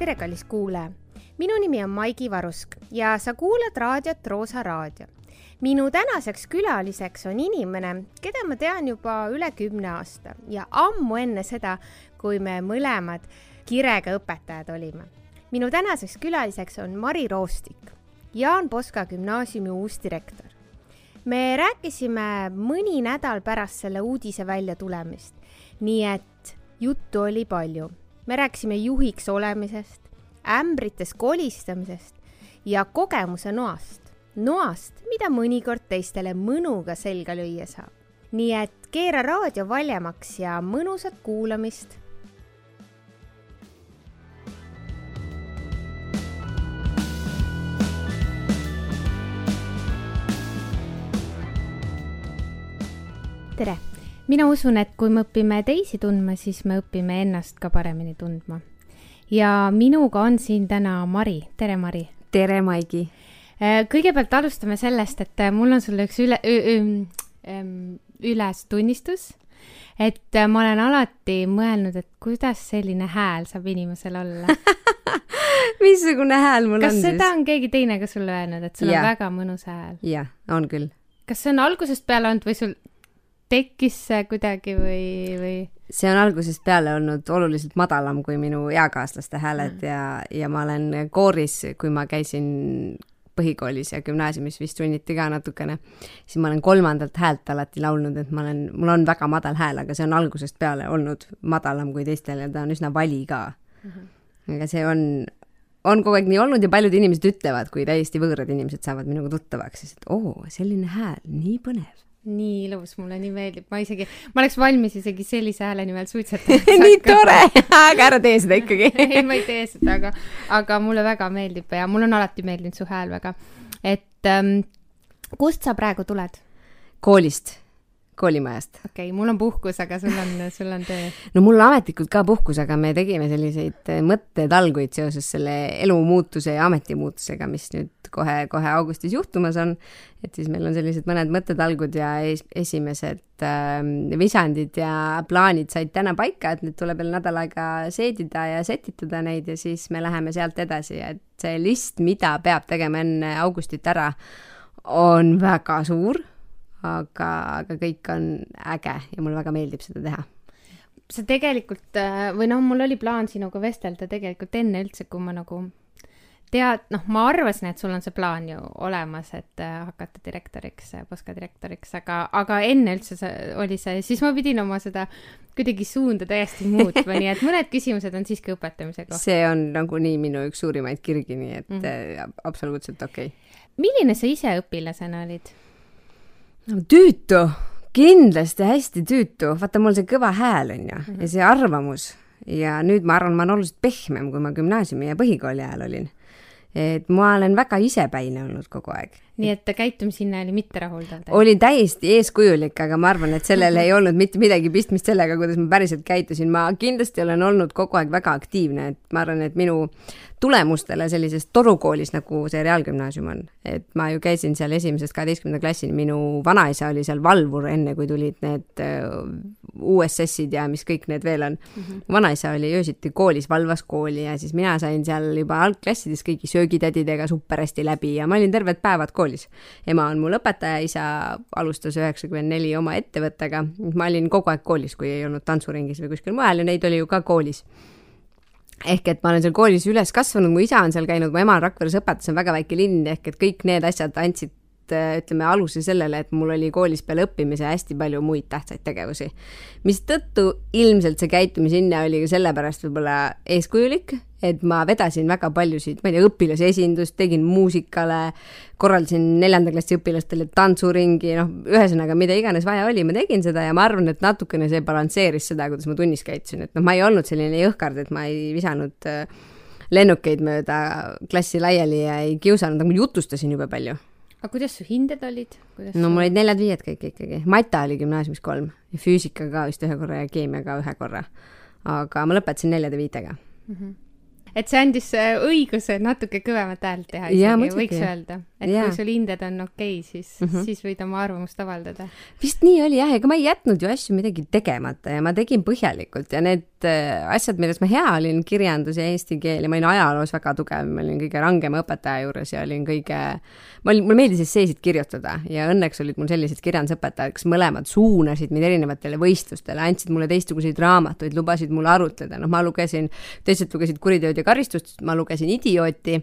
tere, kallis kuulaja. minu nimi on Maigi Varusk ja sa kuulad raadiot Roosa Raadio. minu tänaseks külaliseks on inimene, keda ma tean juba üle kümne aasta ja ammu enne seda, kui me mõlemad kirega õpetajad olime. minu tänaseks külaliseks on Mari Roostik, Jaan Poska gümnaasiumi uus direktor. me rääkisime mõni nädal pärast selle uudise väljatulemist, nii et juttu oli palju me rääkisime juhiks olemisest, ämbrites kolistamisest ja kogemuse noast. noast, mida mõnikord teistele mõnuga selga lüüa saab. nii et keera raadio valjemaks ja mõnusat kuulamist tere mina usun, et kui me õpime teisi tundma, siis me õpime ennast ka paremini tundma. ja minuga on siin täna Mari, tere Mari. tere, Maigi. Äh, kõigepealt alustame sellest, et äh, mul on sulle üks üle, ülestunnistus, et äh, ma olen alati mõelnud, et kuidas selline hääl saab inimesel olla missugune hääl mul kas on siis? kas seda on keegi teine ka sulle öelnud, et sul ja. on väga mõnus hääl? jah, on küll. kas see on algusest peale olnud või sul tekkis see kuidagi või, või? see on algusest peale olnud oluliselt madalam kui minu eakaaslaste hääled mm. ja, ja ma olen kooris, kui ma käisin põhikoolis ja gümnaasiumis vist sunniti ka natukene, siis ma olen kolmandalt häält alati laulnud, et ma olen, mul on väga madal hääl, aga see on algusest peale olnud madalam kui teistel ja ta on üsna vali ka mm. -hmm. aga see on, on kogu aeg nii olnud ja paljud inimesed ütlevad, kui täiesti võõrad inimesed saavad minuga tuttavaks, siis et oo, selline hääl, nii põnev nii ilus, mulle nii meeldib, ma isegi, ma oleks valmis isegi sellise hääle nimel suitsetama nii tore, aga ära tee seda ikkagi. Ei, ma ei tee seda, aga, aga mulle väga meeldib ja mul on alati meeldinud su hääl väga. et ähm, kust sa praegu tuled? koolist koolimajast. okei okay,, mul on puhkus, aga sul on, sul on töö. no mul ametlikult ka puhkus, aga me tegime selliseid eh, mõttetalguid seoses selle elumuutuse ja ametimuutusega, mis nüüd kohe-kohe augustis juhtumas on. et siis meil on sellised mõned mõttetalgud ja es esimesed äh, visandid ja plaanid said täna paika, et nüüd tuleb veel nädal aega seedida ja setitada neid ja siis me läheme sealt edasi, et see list, mida peab tegema enne augustit ära, on väga suur aga, aga kõik on äge ja mulle väga meeldib seda teha. sa tegelikult äh, või noh, mul oli plaan sinuga vestelda tegelikult enne üldse, kui ma nagu tead, noh, ma arvasin, et sul on see plaan ju olemas, et äh, hakata direktoriks, Poska direktoriks, aga, aga enne üldse see, oli see, siis ma pidin oma seda kuidagi suunda täiesti muutma nii et mõned küsimused on siiski õpetamise kohta. see on nagunii minu üks suurimaid kirgi, nii et mm -hmm. absoluutselt okei okay.. milline sa ise õpilasena olid? No tüütu, kindlasti hästi tüütu, vaata mul see kõva hääl on ju mm -hmm. ja see arvamus ja nüüd ma arvan, ma olen oluliselt pehmem, kui ma gümnaasiumi ja põhikooli ajal olin. et ma olen väga isepäine olnud kogu aeg. Nii et käitumishinne oli mitterahuldav? oli täiesti eeskujulik, aga ma arvan, et sellel ei olnud mitte midagi pistmist sellega, kuidas ma päriselt käitusin, ma kindlasti olen olnud kogu aeg väga aktiivne, et ma arvan, et minu tulemustele sellises torukoolis, nagu see reaalgümnaasium on. et ma ju käisin seal esimesest kaheteistkümnenda klassini, minu vanaisa oli seal valvur, enne kui tulid need äh, USS-id ja mis kõik need veel on mm. -hmm. vanaisa oli öösiti koolis, valvas kooli ja siis mina sain seal juba algklassides kõigi söögitädidega super hästi läbi ja ma olin terved päevad koolis. Ema on mul õpetaja, isa alustas üheksakümmend neli oma ettevõttega, ma olin kogu aeg koolis, kui ei olnud tantsuringis või kuskil mujal ja neid oli ju ka koolis. Ehk et ma olen seal koolis üles kasvanud, mu isa on seal käinud, mu ema on Rakveres õpetas, see on väga väike linn, ehk et kõik need asjad andsid äh, ütleme aluse sellele, et mul oli koolis peale õppimise hästi palju muid tähtsaid tegevusi. mistõttu ilmselt see käitumishinne oli ka sellepärast võib-olla eeskujulik, et ma vedasin väga paljusid, ma ei tea, õpilasesindust, tegin muusikale, korraldasin neljanda klassi õpilastele tantsuringi, noh, ühesõnaga, mida iganes vaja oli, ma tegin seda ja ma arvan, et natukene see balansseeris seda, kuidas ma tunnis käitusin, et noh, ma ei olnud selline jõhkard, et ma ei visanud äh, lennukeid mööda klassi laiali ja ei kiusanud, aga ma jutustasin jube palju. Aga kuidas su hinded olid? no mul olid neljad-viied kõik ikkagi, mata oli gümnaasiumis kolm ja füüsika ka vist ühe korra ja keemia ka ühe korra. aga ma lõpetasin neljade-viitega mm. -hmm et see andis õiguse natuke kõvemat häält teha isegi, võiks öelda. Et yeah. kui sul hinded on okei okay,, siis mm, -hmm. siis võid oma arvamust avaldada. vist nii oli jah, ega ma ei jätnud ju asju midagi tegemata ja ma tegin põhjalikult ja need äh, asjad, milles ma hea olin, kirjandus ja eesti keel ja ma olin ajaloos väga tugev, ma olin kõige rangema õpetaja juures ja olin kõige, ma olin, mulle meeldis esseesid kirjutada ja õnneks olid mul sellised kirjandusõpetajad, kes mõlemad suunasid mind erinevatele võistlustele, andsid mulle teistsuguseid raamatuid, lubasid mul arutleda, noh, ma lugesin, teised lugesid Kuritööd ja karistust, ma lugesin Idiooti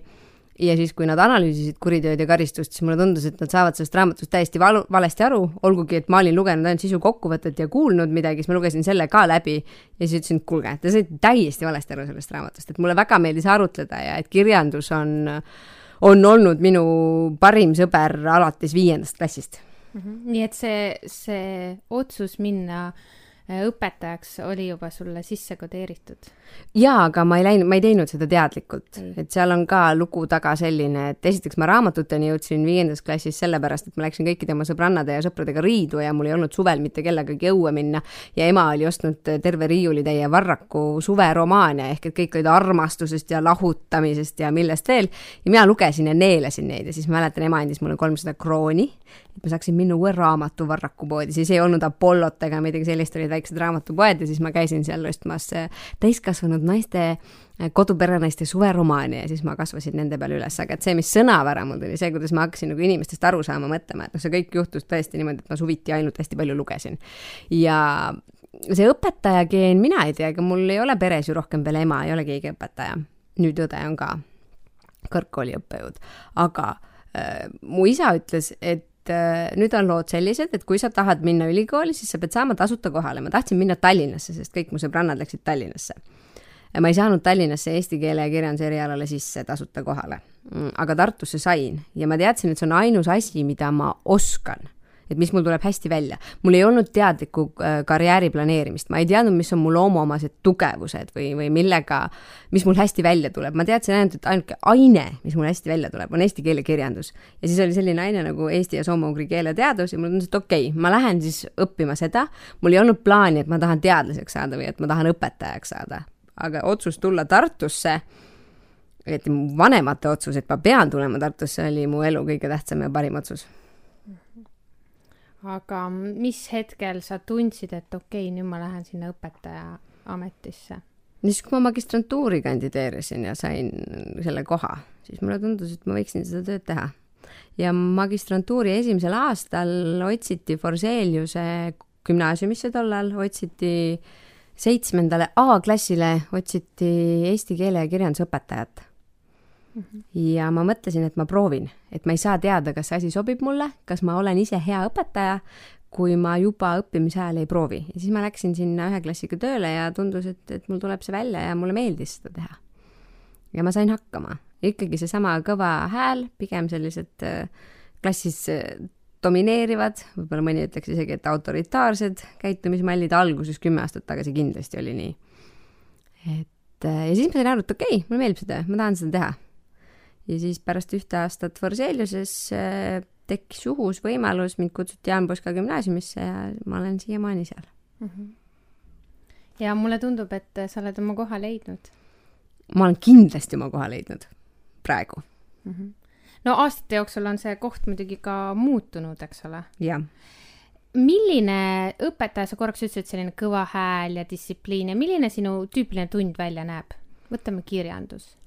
ja siis, kui nad analüüsisid kuritööd ja karistust, siis mulle tundus, et nad saavad sellest raamatust täiesti valu, valesti aru, olgugi et ma olin lugenud ainult sisu kokkuvõtet ja kuulnud midagi, siis ma lugesin selle ka läbi ja siis ütlesin, et kuulge, te saite täiesti valesti aru sellest raamatust, et mulle väga meeldis arutleda ja et kirjandus on, on olnud minu parim sõber alates viiendast klassist mm. -hmm. nii et see, see otsus minna Äh, õpetajaks oli juba sulle sisse kodeeritud? jaa, aga ma ei läinud, ma ei teinud seda teadlikult, et seal on ka lugu taga selline, et esiteks ma raamatuteni jõudsin viiendas klassis sellepärast, et ma läksin kõikide oma sõbrannade ja sõpradega riidu ja mul ei olnud suvel mitte kellegagi õue minna. Ja ema oli ostnud terve riiulitäie Varraku suveromaane ehk et kõik olid armastusest ja lahutamisest ja millest veel. Ja mina lugesin ja neelasin neid ja siis mäletan, ema andis mulle kolmsada krooni ma saaksin minna uue raamatu Varrakupoodi, siis ei olnud Apollot ega midagi sellist, olid väiksed raamatupoed ja siis ma käisin seal ostmas äh, täiskasvanud naiste äh, koduperenaiste suveromaani ja siis ma kasvasin nende peale üles, aga et see, mis sõnavara mul tuli, see, kuidas ma hakkasin nagu inimestest aru saama, mõtlema, et noh, see kõik juhtus tõesti niimoodi, et ma suviti ainult hästi palju lugesin. ja see õpetaja geen, mina ei tea, ega mul ei ole peres ju rohkem peale ema, ei ole keegi õpetaja. nüüd õde on ka kõrgkooli õppejõud, aga äh, mu isa ütles, et et äh, nüüd on lood sellised, et kui sa tahad minna ülikooli, siis sa pead saama tasuta kohale. ma tahtsin minna Tallinnasse, sest kõik mu sõbrannad läksid Tallinnasse. ma ei saanud Tallinnasse eesti keele ja kirjanduse erialale sisse tasuta kohale, mm, aga Tartusse sain ja ma teadsin, et see on ainus asi, mida ma oskan et mis mul tuleb hästi välja. mul ei olnud teadlikku äh, karjääri planeerimist, ma ei teadnud, mis on mul loomuomased tugevused või, või millega, mis mul hästi välja tuleb, ma teadsin ainult, et ainuke aine, mis mul hästi välja tuleb, on eesti keele kirjandus. ja siis oli selline aine nagu eesti ja soome-ugri keeleteadus ja mulle tundus, et okei okay,, ma lähen siis õppima seda, mul ei olnud plaani, et ma tahan teadlaseks saada või et ma tahan õpetajaks saada, aga otsus tulla Tartusse õieti mu vanemate otsus, et ma pean tulema Tartusse, oli mu elu kõige tähtsam ja parim otsus aga mis hetkel sa tundsid, et okei okay,, nüüd ma lähen sinna õpetaja ametisse? siis, kui ma magistrantuuri kandideerisin ja sain selle koha, siis mulle tundus, et ma võiksin seda tööd teha. ja magistrantuuri esimesel aastal otsiti Forseliuse gümnaasiumisse tollal, otsiti seitsmendale A-klassile otsiti eesti keele ja kirjanduse õpetajat ja ma mõtlesin, et ma proovin, et ma ei saa teada, kas see asi sobib mulle, kas ma olen ise hea õpetaja, kui ma juba õppimise ajal ei proovi. ja siis ma läksin sinna ühe klassiga tööle ja tundus, et, et mul tuleb see välja ja mulle meeldis seda teha. ja ma sain hakkama. ikkagi seesama kõva hääl, pigem sellised äh, klassis äh, domineerivad, võib-olla mõni ütleks isegi, et autoritaarsed käitumismallid, alguses kümme aastat tagasi kindlasti oli nii. et äh, ja siis ma sain aru, et okei okay,, mulle meeldib see töö, ma tahan seda teha ja siis pärast ühte aastat Forseliuses äh, tekkis juhus võimalus, mind kutsuti Jaan Poska gümnaasiumisse ja ma olen siiamaani seal mm. -hmm. ja mulle tundub, et sa oled oma koha leidnud. ma olen kindlasti oma koha leidnud, praegu mm. -hmm. no aastate jooksul on see koht muidugi ka muutunud, eks ole? jah milline õpetaja, sa korraks ütlesid, selline kõva hääl ja distsipliin ja milline sinu tüüpiline tund välja näeb? võtame kirjandus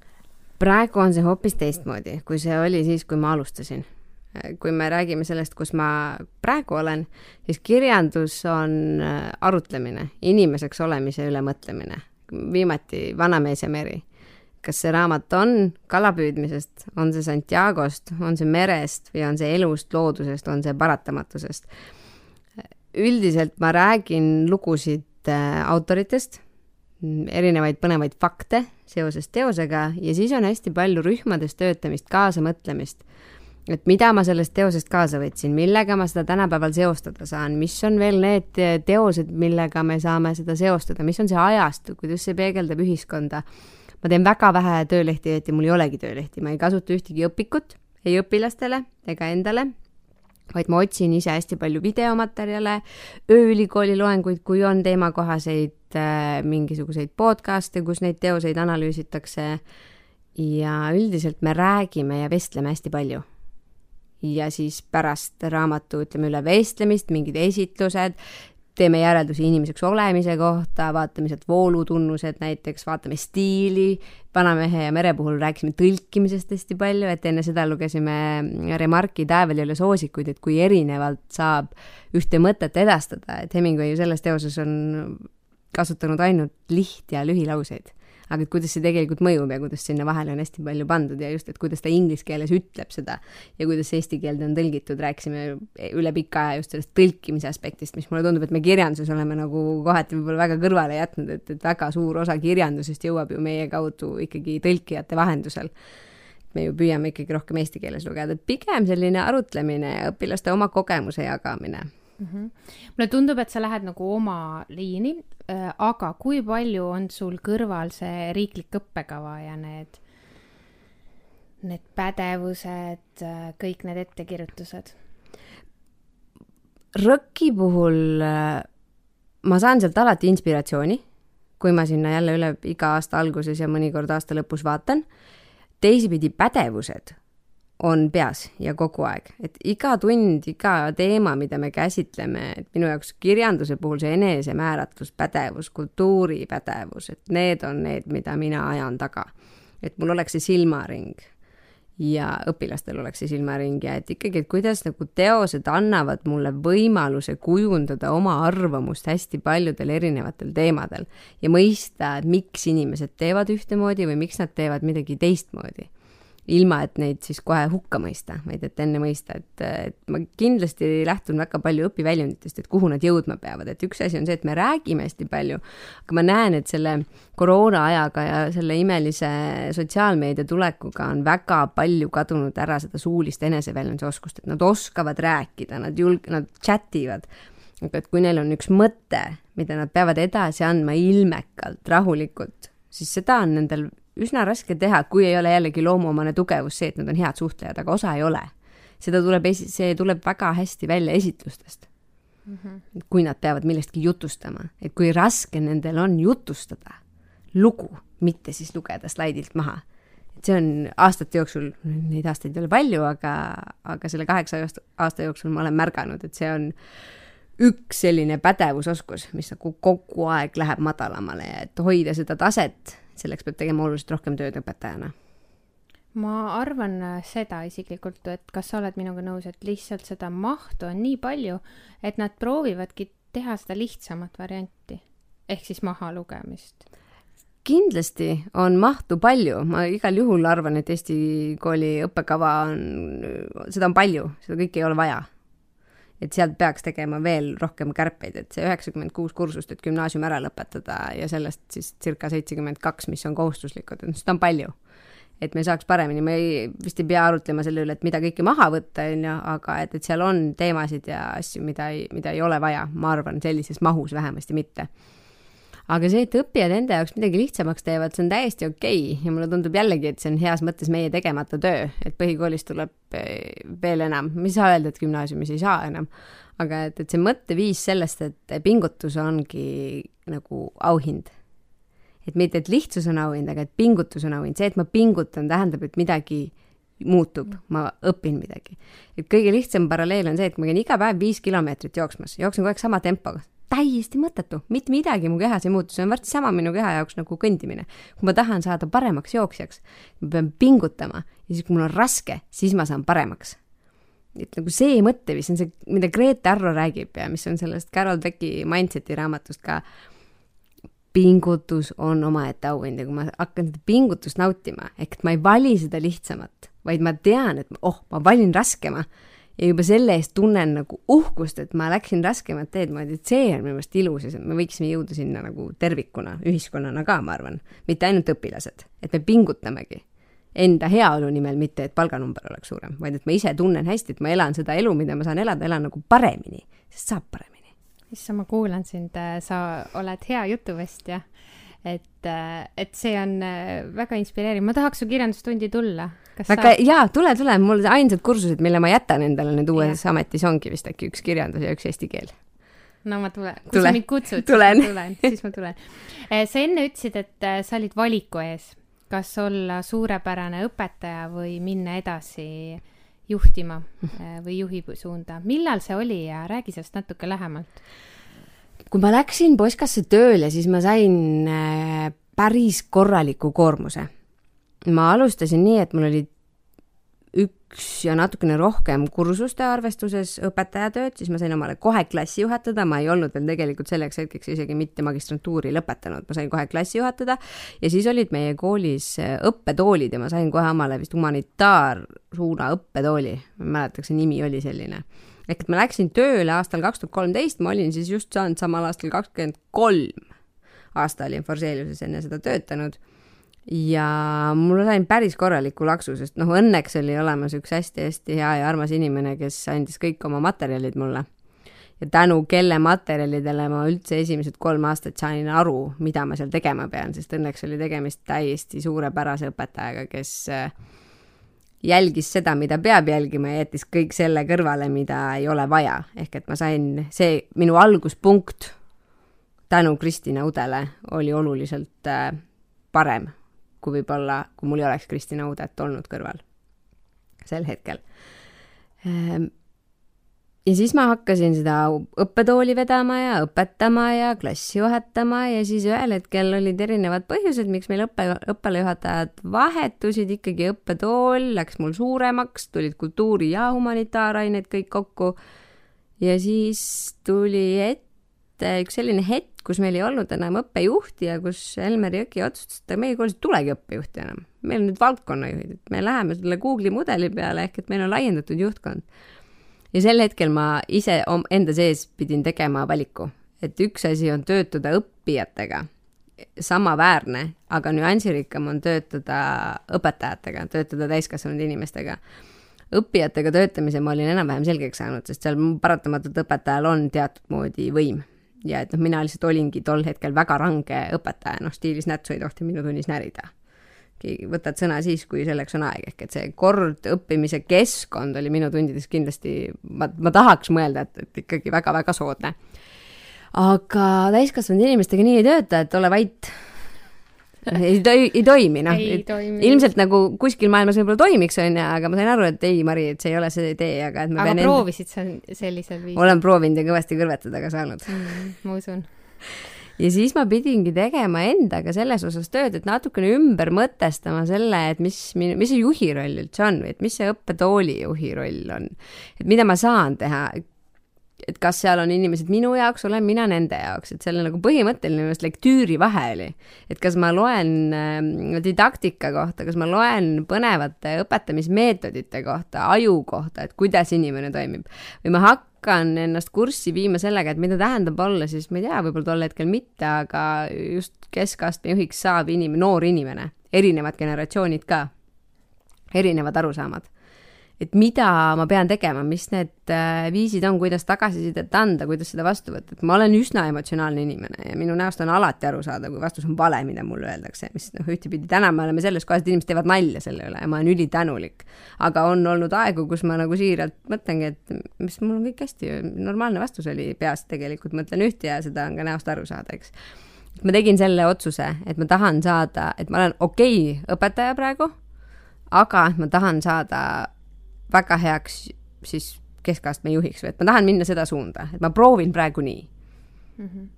praegu on see hoopis teistmoodi, kui see oli siis, kui ma alustasin. kui me räägime sellest, kus ma praegu olen, siis kirjandus on äh, arutlemine, inimeseks olemise üle mõtlemine. viimati Vanamees ja meri. kas see raamat on kalapüüdmisest, on see Santiagost, on see merest või on see elust, loodusest, on see paratamatusest? üldiselt ma räägin lugusid äh, autoritest erinevaid põnevaid fakte seoses teosega ja siis on hästi palju rühmades töötamist, kaasamõtlemist. et mida ma sellest teosest kaasa võtsin, millega ma seda tänapäeval seostada saan, mis on veel need teosed, millega me saame seda seostada, mis on see ajastu, kuidas see peegeldab ühiskonda. ma teen väga vähe töölehti, õieti mul ei olegi töölehti, ma ei kasuta ühtegi õpikut ei õpilastele ega endale vaid ma otsin ise hästi palju videomaterjale, ööülikooli loenguid, kui on teemakohaseid äh, mingisuguseid podcast'e, kus neid teoseid analüüsitakse. ja üldiselt me räägime ja vestleme hästi palju. ja siis pärast raamatu, ütleme, üle vestlemist, mingid esitlused, teeme järeldusi inimeseks olemise kohta, vaatame sealt voolutunnused näiteks, vaatame stiili, Vanamehe ja mere puhul rääkisime tõlkimisest hästi palju, et enne seda lugesime Remarki Täävel ei ole soosikuid, et kui erinevalt saab ühte mõtet edastada, et Hemingway ju selles teoses on kasutanud ainult liht- ja lühilauseid aga et kuidas see tegelikult mõjub ja kuidas sinna vahele on hästi palju pandud ja just, et kuidas ta inglise keeles ütleb seda ja kuidas eesti keelde on tõlgitud, rääkisime üle pika aja just sellest tõlkimise aspektist, mis mulle tundub, et me kirjanduses oleme nagu kohati võib-olla väga kõrvale jätnud, et, et väga suur osa kirjandusest jõuab ju meie kaudu ikkagi tõlkijate vahendusel. Me ju püüame ikkagi rohkem eesti keeles lugeda, et pigem selline arutlemine ja õpilaste oma kogemuse jagamine mm. -hmm. mulle tundub, et sa lähed nagu oma liini, äh, aga kui palju on sul kõrval see riiklik õppekava ja need, need pädevused, äh, kõik need ettekirjutused? RõK-i puhul äh, ma saan sealt alati inspiratsiooni, kui ma sinna jälle üle iga aasta alguses ja mõnikord aasta lõpus vaatan. teisipidi pädevused on peas ja kogu aeg, et iga tund, iga teema, mida me käsitleme, et minu jaoks kirjanduse puhul see enesemääratluspädevus, kultuuripädevus, et need on need, mida mina ajan taga. et mul oleks see silmaring ja õpilastel oleks see silmaring ja et ikkagi, et kuidas nagu teosed annavad mulle võimaluse kujundada oma arvamust hästi paljudel erinevatel teemadel ja mõista, et miks inimesed teevad ühtemoodi või miks nad teevad midagi teistmoodi ilma et neid siis kohe hukka mõista, vaid et enne mõista, et, et ma kindlasti lähtun väga palju õpiväljunditest, et kuhu nad jõudma peavad, et üks asi on see, et me räägime hästi palju, aga ma näen, et selle koroona ajaga ja selle imelise sotsiaalmeedia tulekuga on väga palju kadunud ära seda suulist eneseväljenduse et nad oskavad rääkida, nad julg-, nad chat ivad, aga et kui neil on üks mõte, mida nad peavad edasi andma ilmekalt, rahulikult, siis seda on nendel üsna raske teha, kui ei ole jällegi loomuomane tugevus see, et nad on head suhtlejad, aga osa ei ole. seda tuleb esi-, see tuleb väga hästi välja esitlustest mm. -hmm. kui nad peavad millestki jutustama, et kui raske nendel on jutustada lugu, mitte siis lugeda slaidilt maha. et see on aastate jooksul, neid aastaid ei ole palju, aga, aga selle kaheksa aasta jooksul ma olen märganud, et see on üks selline pädevusoskus, mis nagu kogu aeg läheb madalamale ja et hoida seda taset selleks peab tegema oluliselt rohkem tööd õpetajana. Ma arvan seda isiklikult, et kas sa oled minuga nõus, et lihtsalt seda mahtu on nii palju, et nad proovivadki teha seda lihtsamat varianti ehk siis mahalugemist. kindlasti on mahtu palju, ma igal juhul arvan, et Eesti kooli õppekava on, seda on palju, seda kõike ei ole vaja et sealt peaks tegema veel rohkem kärpeid, et see üheksakümmend kuus kursust, et gümnaasium ära lõpetada ja sellest siis circa seitsekümmend kaks, mis on kohustuslikud, et seda on palju. et me saaks paremini, me ei, vist ei pea arutlema selle üle, et mida kõike maha võtta, on ju, aga et, et seal on teemasid ja asju, mida ei, mida ei ole vaja, ma arvan, sellises mahus vähemasti mitte aga see, et õppijad enda jaoks midagi lihtsamaks teevad, see on täiesti okei okay. ja mulle tundub jällegi, et see on heas mõttes meie tegemata töö, et põhikoolis tuleb eh, veel enam, ma ei saa öelda, et gümnaasiumis ei saa enam, aga et, et see mõtteviis sellest, et pingutus ongi nagu auhind. et mitte, et lihtsus on auhind, aga et pingutus on auhind, see, et ma pingutan, tähendab, et midagi muutub, ma õpin midagi. et kõige lihtsam paralleel on see, et ma käin iga päev viis kilomeetrit jooksmas, jooksen kogu aeg sama tempoga, täiesti mõttetu, mitte midagi mu kehas ei muutu, see on varsti sama minu keha jaoks nagu kõndimine. kui ma tahan saada paremaks jooksjaks, ma pean pingutama ja siis, kui mul on raske, siis ma saan paremaks. et nagu see mõtteviis on see, mida Grete Arro räägib ja mis on sellest Carol Dwecki Mindseti raamatust ka. pingutus on omaette auhind ja kui ma hakkan seda pingutust nautima, ehk et ma ei vali seda lihtsamat, vaid ma tean, et oh, ma valin raskema ja juba selle eest tunnen nagu uhkust, et ma läksin raskemat teed moodi, et see on minu meelest ilus ja me võiksime jõuda sinna nagu tervikuna, ühiskonnana ka, ma arvan, mitte ainult õpilased, et me pingutamegi enda heaolu nimel, mitte et palganumber oleks suurem, vaid et ma ise tunnen hästi, et ma elan seda elu, mida ma saan elada, elan nagu paremini, sest saab paremini. issand, ma kuulan sind, sa oled hea jutuvestja et, et see on äh, väga inspireeriv, ma tahaks su kirjandustundi tulla. Väga sa... jaa, tule, tule, mul ainsad kursused, mille ma jätan endale nüüd uues ja. ametis ongi vist äkki üks kirjandus ja üks eesti keel. no ma tulen, kui sa mind kutsud, siis ma tulen, siis ma tulen. Äh, sa enne ütlesid, et sa olid valiku ees, kas olla suurepärane õpetaja või minna edasi juhtima äh, või juhi suunda. millal see oli ja räägi sellest natuke lähemalt. kui ma läksin Poskasse tööle, siis ma sain päris korraliku koormuse. Ma alustasin nii, et mul oli üks ja natukene rohkem kursuste arvestuses õpetajatööd, siis ma sain omale kohe klassi juhatada, ma ei olnud veel tegelikult selleks hetkeks isegi mitte magistrantuuri lõpetanud, ma sain kohe klassi juhatada. Ja siis olid meie koolis õppetoolid ja ma sain kohe omale vist humanitaarsuuna õppetooli, ma ei mäleta, kas see nimi oli selline. ehk et ma läksin tööle aastal kaks tuhat kolmteist, ma olin siis just saanud samal aastal kakskümmend kolm. Aasta olin Forseliuses enne seda töötanud ja mul sain päris korraliku laksu, sest noh, õnneks oli olemas üks hästi-hästi hea ja armas inimene, kes andis kõik oma materjalid mulle. ja tänu kelle materjalidele ma üldse esimesed kolm aastat sain aru, mida ma seal tegema pean, sest õnneks oli tegemist täiesti suurepärase õpetajaga, kes äh, jälgis seda, mida peab jälgima ja jättis kõik selle kõrvale, mida ei ole vaja. ehk et ma sain, see minu alguspunkt tänu Kristina Udele oli oluliselt äh, parem kui võib-olla, kui mul ei oleks Kristina Uudet olnud kõrval sel hetkel. Ehm, ja siis ma hakkasin seda õppetooli vedama ja õpetama ja klassi juhatama ja siis ühel hetkel olid erinevad põhjused, miks meil õppe, õppealajuhatajad vahetusid, ikkagi õppetool läks mul suuremaks, tulid kultuuri ja humanitaarained kõik kokku. ja siis tuli ette üks selline hetk, kus meil ei olnud enam õppejuhti ja kus Elmer Jõki otsustas, et meie koolis ei tulegi õppejuhti enam. meil on nüüd valdkonnajuhid, et me läheme selle Google'i mudeli peale ehk et meil on laiendatud juhtkond. ja sel hetkel ma ise enda sees pidin tegema valiku, et üks asi on töötada õppijatega, samaväärne, aga nüansirikkam on töötada õpetajatega, töötada täiskasvanud inimestega õppijatega töötamise ma olin enam-vähem selgeks saanud, sest seal paratamatult õpetajal on teatud moodi võim ja et noh, mina lihtsalt olingi tol hetkel väga range õpetaja, noh stiilis nätsu ei tohti minu tunnis närida. võtad sõna siis, kui selleks on aeg, ehk et see kord, õppimise keskkond oli minu tundides kindlasti, ma, ma tahaks mõelda, et, et ikkagi väga-väga soodne. aga täiskasvanud inimestega nii ei tööta, et ole vait ei toi-, ei toimi, noh. ilmselt nagu kuskil maailmas võib-olla toimiks, on ju, aga ma sain aru, et ei, Mari, et see ei ole see tee, aga et ma aga pean proovisid sa sellisel viisil? olen proovinud ja kõvasti kõrvetada ka saanud mm,. ma usun. ja siis ma pidingi tegema endaga selles osas tööd, et natukene ümber mõtestama selle, et mis, mis see juhi roll üldse on või et mis see õppetooli juhi roll on. et mida ma saan teha, et kas seal on inimesed minu jaoks, olen mina nende jaoks, et seal on nagu põhimõtteline minu arust lektüüri vahe oli. et kas ma loen äh, didaktika kohta, kas ma loen põnevate õpetamismeetodite kohta, aju kohta, et kuidas inimene toimib. Või ma hakkan ennast kurssi viima sellega, et mida tähendab olla siis, ma ei tea, võib-olla tol hetkel mitte, aga just keskastme juhiks saav inim-, noor inimene, erinevad generatsioonid ka, erinevad arusaamad et mida ma pean tegema, mis need äh, viisid on, kuidas tagasisidet anda, kuidas seda vastu võtta, et ma olen üsna emotsionaalne inimene ja minu näost on alati aru saada, kui vastus on vale, mida mulle öeldakse, mis noh, ühtepidi täna me oleme selles kohas, et inimesed teevad nalja selle üle ja ma olen ülitänulik. aga on olnud aegu, kus ma nagu siiralt mõtlengi, et mis mul on kõik hästi, normaalne vastus oli peas tegelikult, mõtlen ühte ja seda on ka näost aru saada, eks ma tegin selle otsuse, et ma tahan saada, et ma olen okei okay õpetaja praegu, aga ma tahan saada väga heaks siis keskastme juhiks või et ma tahan minna seda suunda, et ma proovin praegu nii mm. -hmm.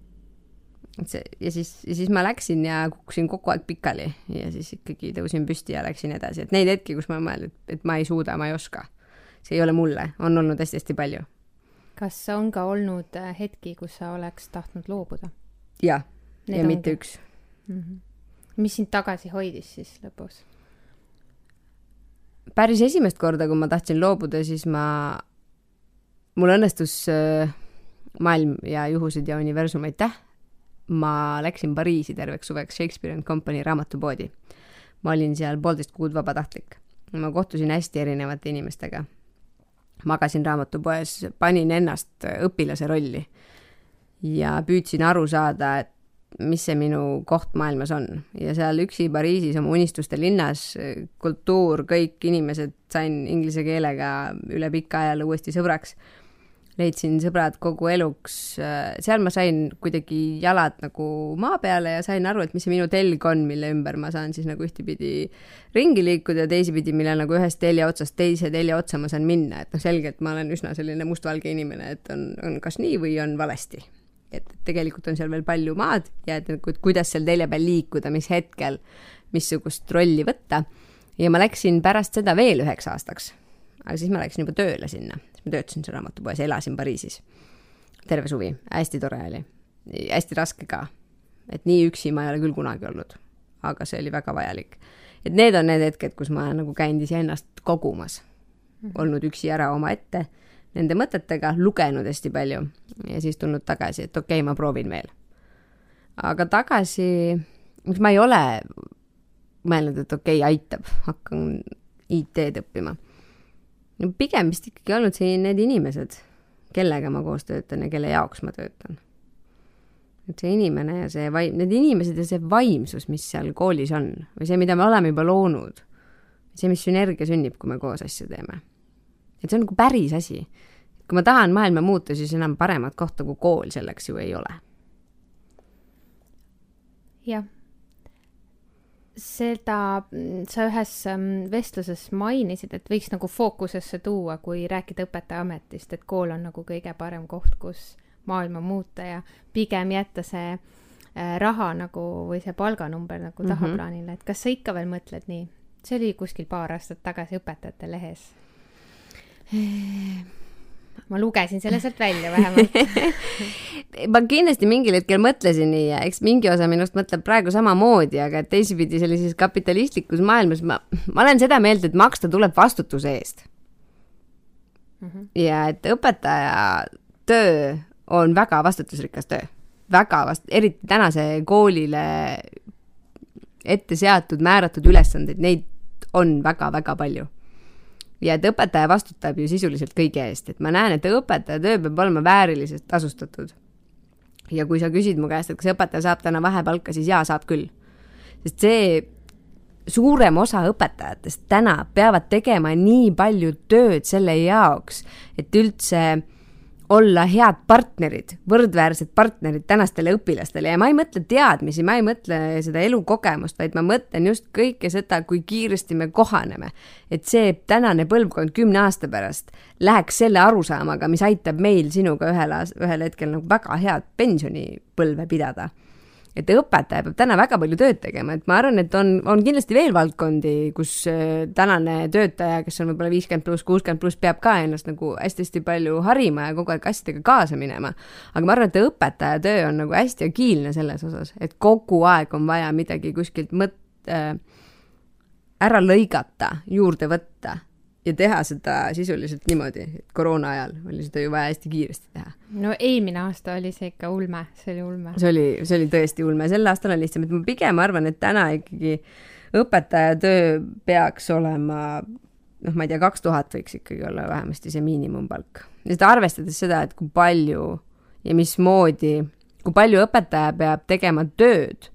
et see ja siis, ja siis ma läksin ja kukkusin kogu aeg pikali ja siis ikkagi tõusin püsti ja läksin edasi, et neid hetki, kus ma olen mõelnud, et ma ei suuda, ma ei oska, see ei ole mulle, on olnud hästi-hästi palju. kas on ka olnud äh, hetki, kus sa oleks tahtnud loobuda? jah, ja ongi. mitte üks mm. -hmm. mis sind tagasi hoidis siis lõpus? Päris esimest korda, kui ma tahtsin loobuda, siis ma, mul õnnestus äh, maailm ja juhused ja universum, aitäh. ma läksin Pariisi terveks suveks Shakespeare and Company raamatupoodi. ma olin seal poolteist kuud vabatahtlik. ma kohtusin hästi erinevate inimestega. magasin raamatupoes, panin ennast õpilase rolli ja püüdsin aru saada, et mis see minu koht maailmas on ja seal üksi Pariisis oma unistuste linnas, kultuur, kõik inimesed, sain inglise keelega üle pika ajaloo uuesti sõbraks. leidsin sõbrad kogu eluks, seal ma sain kuidagi jalad nagu maa peale ja sain aru, et mis see minu telg on, mille ümber ma saan siis nagu ühtepidi ringi liikuda ja teisipidi, millal nagu ühest telje otsast teise telje otsa ma saan minna, et noh, selgelt ma olen üsna selline mustvalge inimene, et on, on kas nii või on valesti. Et tegelikult on seal veel palju maad ja et nagu, et kuidas seal telje peal liikuda, mis hetkel, missugust rolli võtta. ja ma läksin pärast seda veel üheks aastaks. aga siis ma läksin juba tööle sinna ma töötasin seal raamatupoes elasin Pariisis. terve suvi, hästi tore oli. hästi raske ka. et nii üksi ma ei ole küll kunagi olnud. aga see oli väga vajalik. et need on need hetked, kus ma olen nagu käinud iseennast kogumas. -hmm. olnud üksi ära omaette nende mõtetega, lugenud hästi palju ja siis tulnud tagasi, et okei okay,, ma proovin veel. aga tagasi, ma ei ole mõelnud, et okei okay,, aitab, hakkan IT-d õppima no pigem vist ikkagi olnud siin need inimesed, kellega ma koos töötan ja kelle jaoks ma töötan. et see inimene ja see vaim, need inimesed ja see vaimsus, mis seal koolis on või see, mida me oleme juba loonud, see, mis sünergia sünnib, kui me koos asju teeme. Et see on nagu päris asi. kui ma tahan maailma muuta, siis enam paremat kohta kui kool selleks ju ei ole. jah seda sa ühes ähm, vestluses mainisid, et võiks nagu fookusesse tuua, kui rääkida õpetajaametist, et kool on nagu kõige parem koht, kus maailma muuta ja pigem jätta see äh, raha nagu või see palganumber nagu tahaplaanile mm, -hmm. et kas sa ikka veel mõtled nii? see oli kuskil paar aastat tagasi õpetajate lehes ma lugesin selle sealt välja vähemalt ma kindlasti mingil hetkel mõtlesin nii ja eks mingi osa minust mõtleb praegu samamoodi, aga teisipidi sellises kapitalistlikus maailmas ma, ma olen seda meelt, et maksta tuleb vastutuse eest mm. -hmm. ja et õpetaja töö on väga vastutusrikas töö, väga vast-, eriti tänase koolile ette seatud, määratud ülesandeid, neid on väga-väga palju ja et õpetaja vastutab ju sisuliselt kõige eest, et ma näen, et õpetaja töö peab olema vääriliselt tasustatud. ja kui sa küsid mu käest, et kas õpetaja saab täna vahepalka, siis jaa, saab küll. sest see suurem osa õpetajatest täna peavad tegema nii palju tööd selle jaoks, et üldse olla head partnerid, võrdväärsed partnerid tänastele õpilastele ja ma ei mõtle teadmisi, ma ei mõtle seda elukogemust, vaid ma mõtlen just kõike seda, kui kiiresti me kohaneme. et see tänane põlvkond kümne aasta pärast läheks selle arusaamaga, mis aitab meil sinuga ühel, ühel hetkel nagu väga head pensionipõlve pidada et õpetaja peab täna väga palju tööd tegema, et ma arvan, et on, on kindlasti veel valdkondi, kus äh, tänane töötaja, kes on võib-olla viiskümmend pluss, kuuskümmend pluss, peab ka ennast nagu hästi-hästi palju harima ja kogu aeg asjadega kaasa minema. aga ma arvan, et õpetaja töö on nagu hästi agiilne selles osas, et kogu aeg on vaja midagi kuskilt mõt- äh,, ära lõigata, juurde võtta ja teha seda sisuliselt niimoodi, et koroona ajal oli seda ju vaja hästi kiiresti teha. no eelmine aasta oli see ikka ulme, see oli ulme. see oli, see oli tõesti ulme, sel aastal on lihtsam, et ma pigem arvan, et täna ikkagi õpetaja töö peaks olema noh, ma ei tea, kaks tuhat võiks ikkagi olla vähemasti see miinimumpalk. ja seda arvestades seda, et kui palju ja mismoodi, kui palju õpetaja peab tegema tööd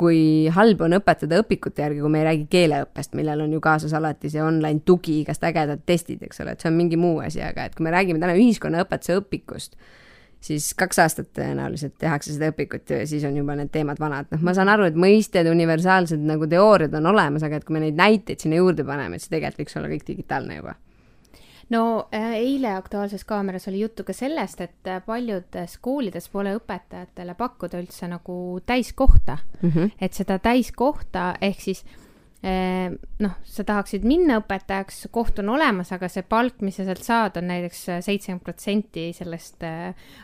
kui halb on õpetada õpikute järgi, kui me ei räägi keeleõppest, millel on ju kaasas alati see online tugi, igast ägedad testid, eks ole, et see on mingi muu asi, aga et kui me räägime täna ühiskonnaõpetuse õpikust, siis kaks aastat tõenäoliselt tehakse seda õpikut ja siis on juba need teemad vanad. noh, ma saan aru, et mõisted, universaalsed nagu teooriad on olemas, aga et kui me neid näiteid sinna juurde paneme, siis tegelikult võiks olla kõik digitaalne juba no äh, eile Aktuaalses Kaameras oli juttu ka sellest, et äh, paljudes koolides pole õpetajatele pakkuda üldse nagu täiskohta mm. -hmm. et seda täiskohta ehk siis äh, noh, sa tahaksid minna õpetajaks, koht on olemas, aga see palk, mis sa sealt saad, on näiteks seitsekümmend protsenti sellest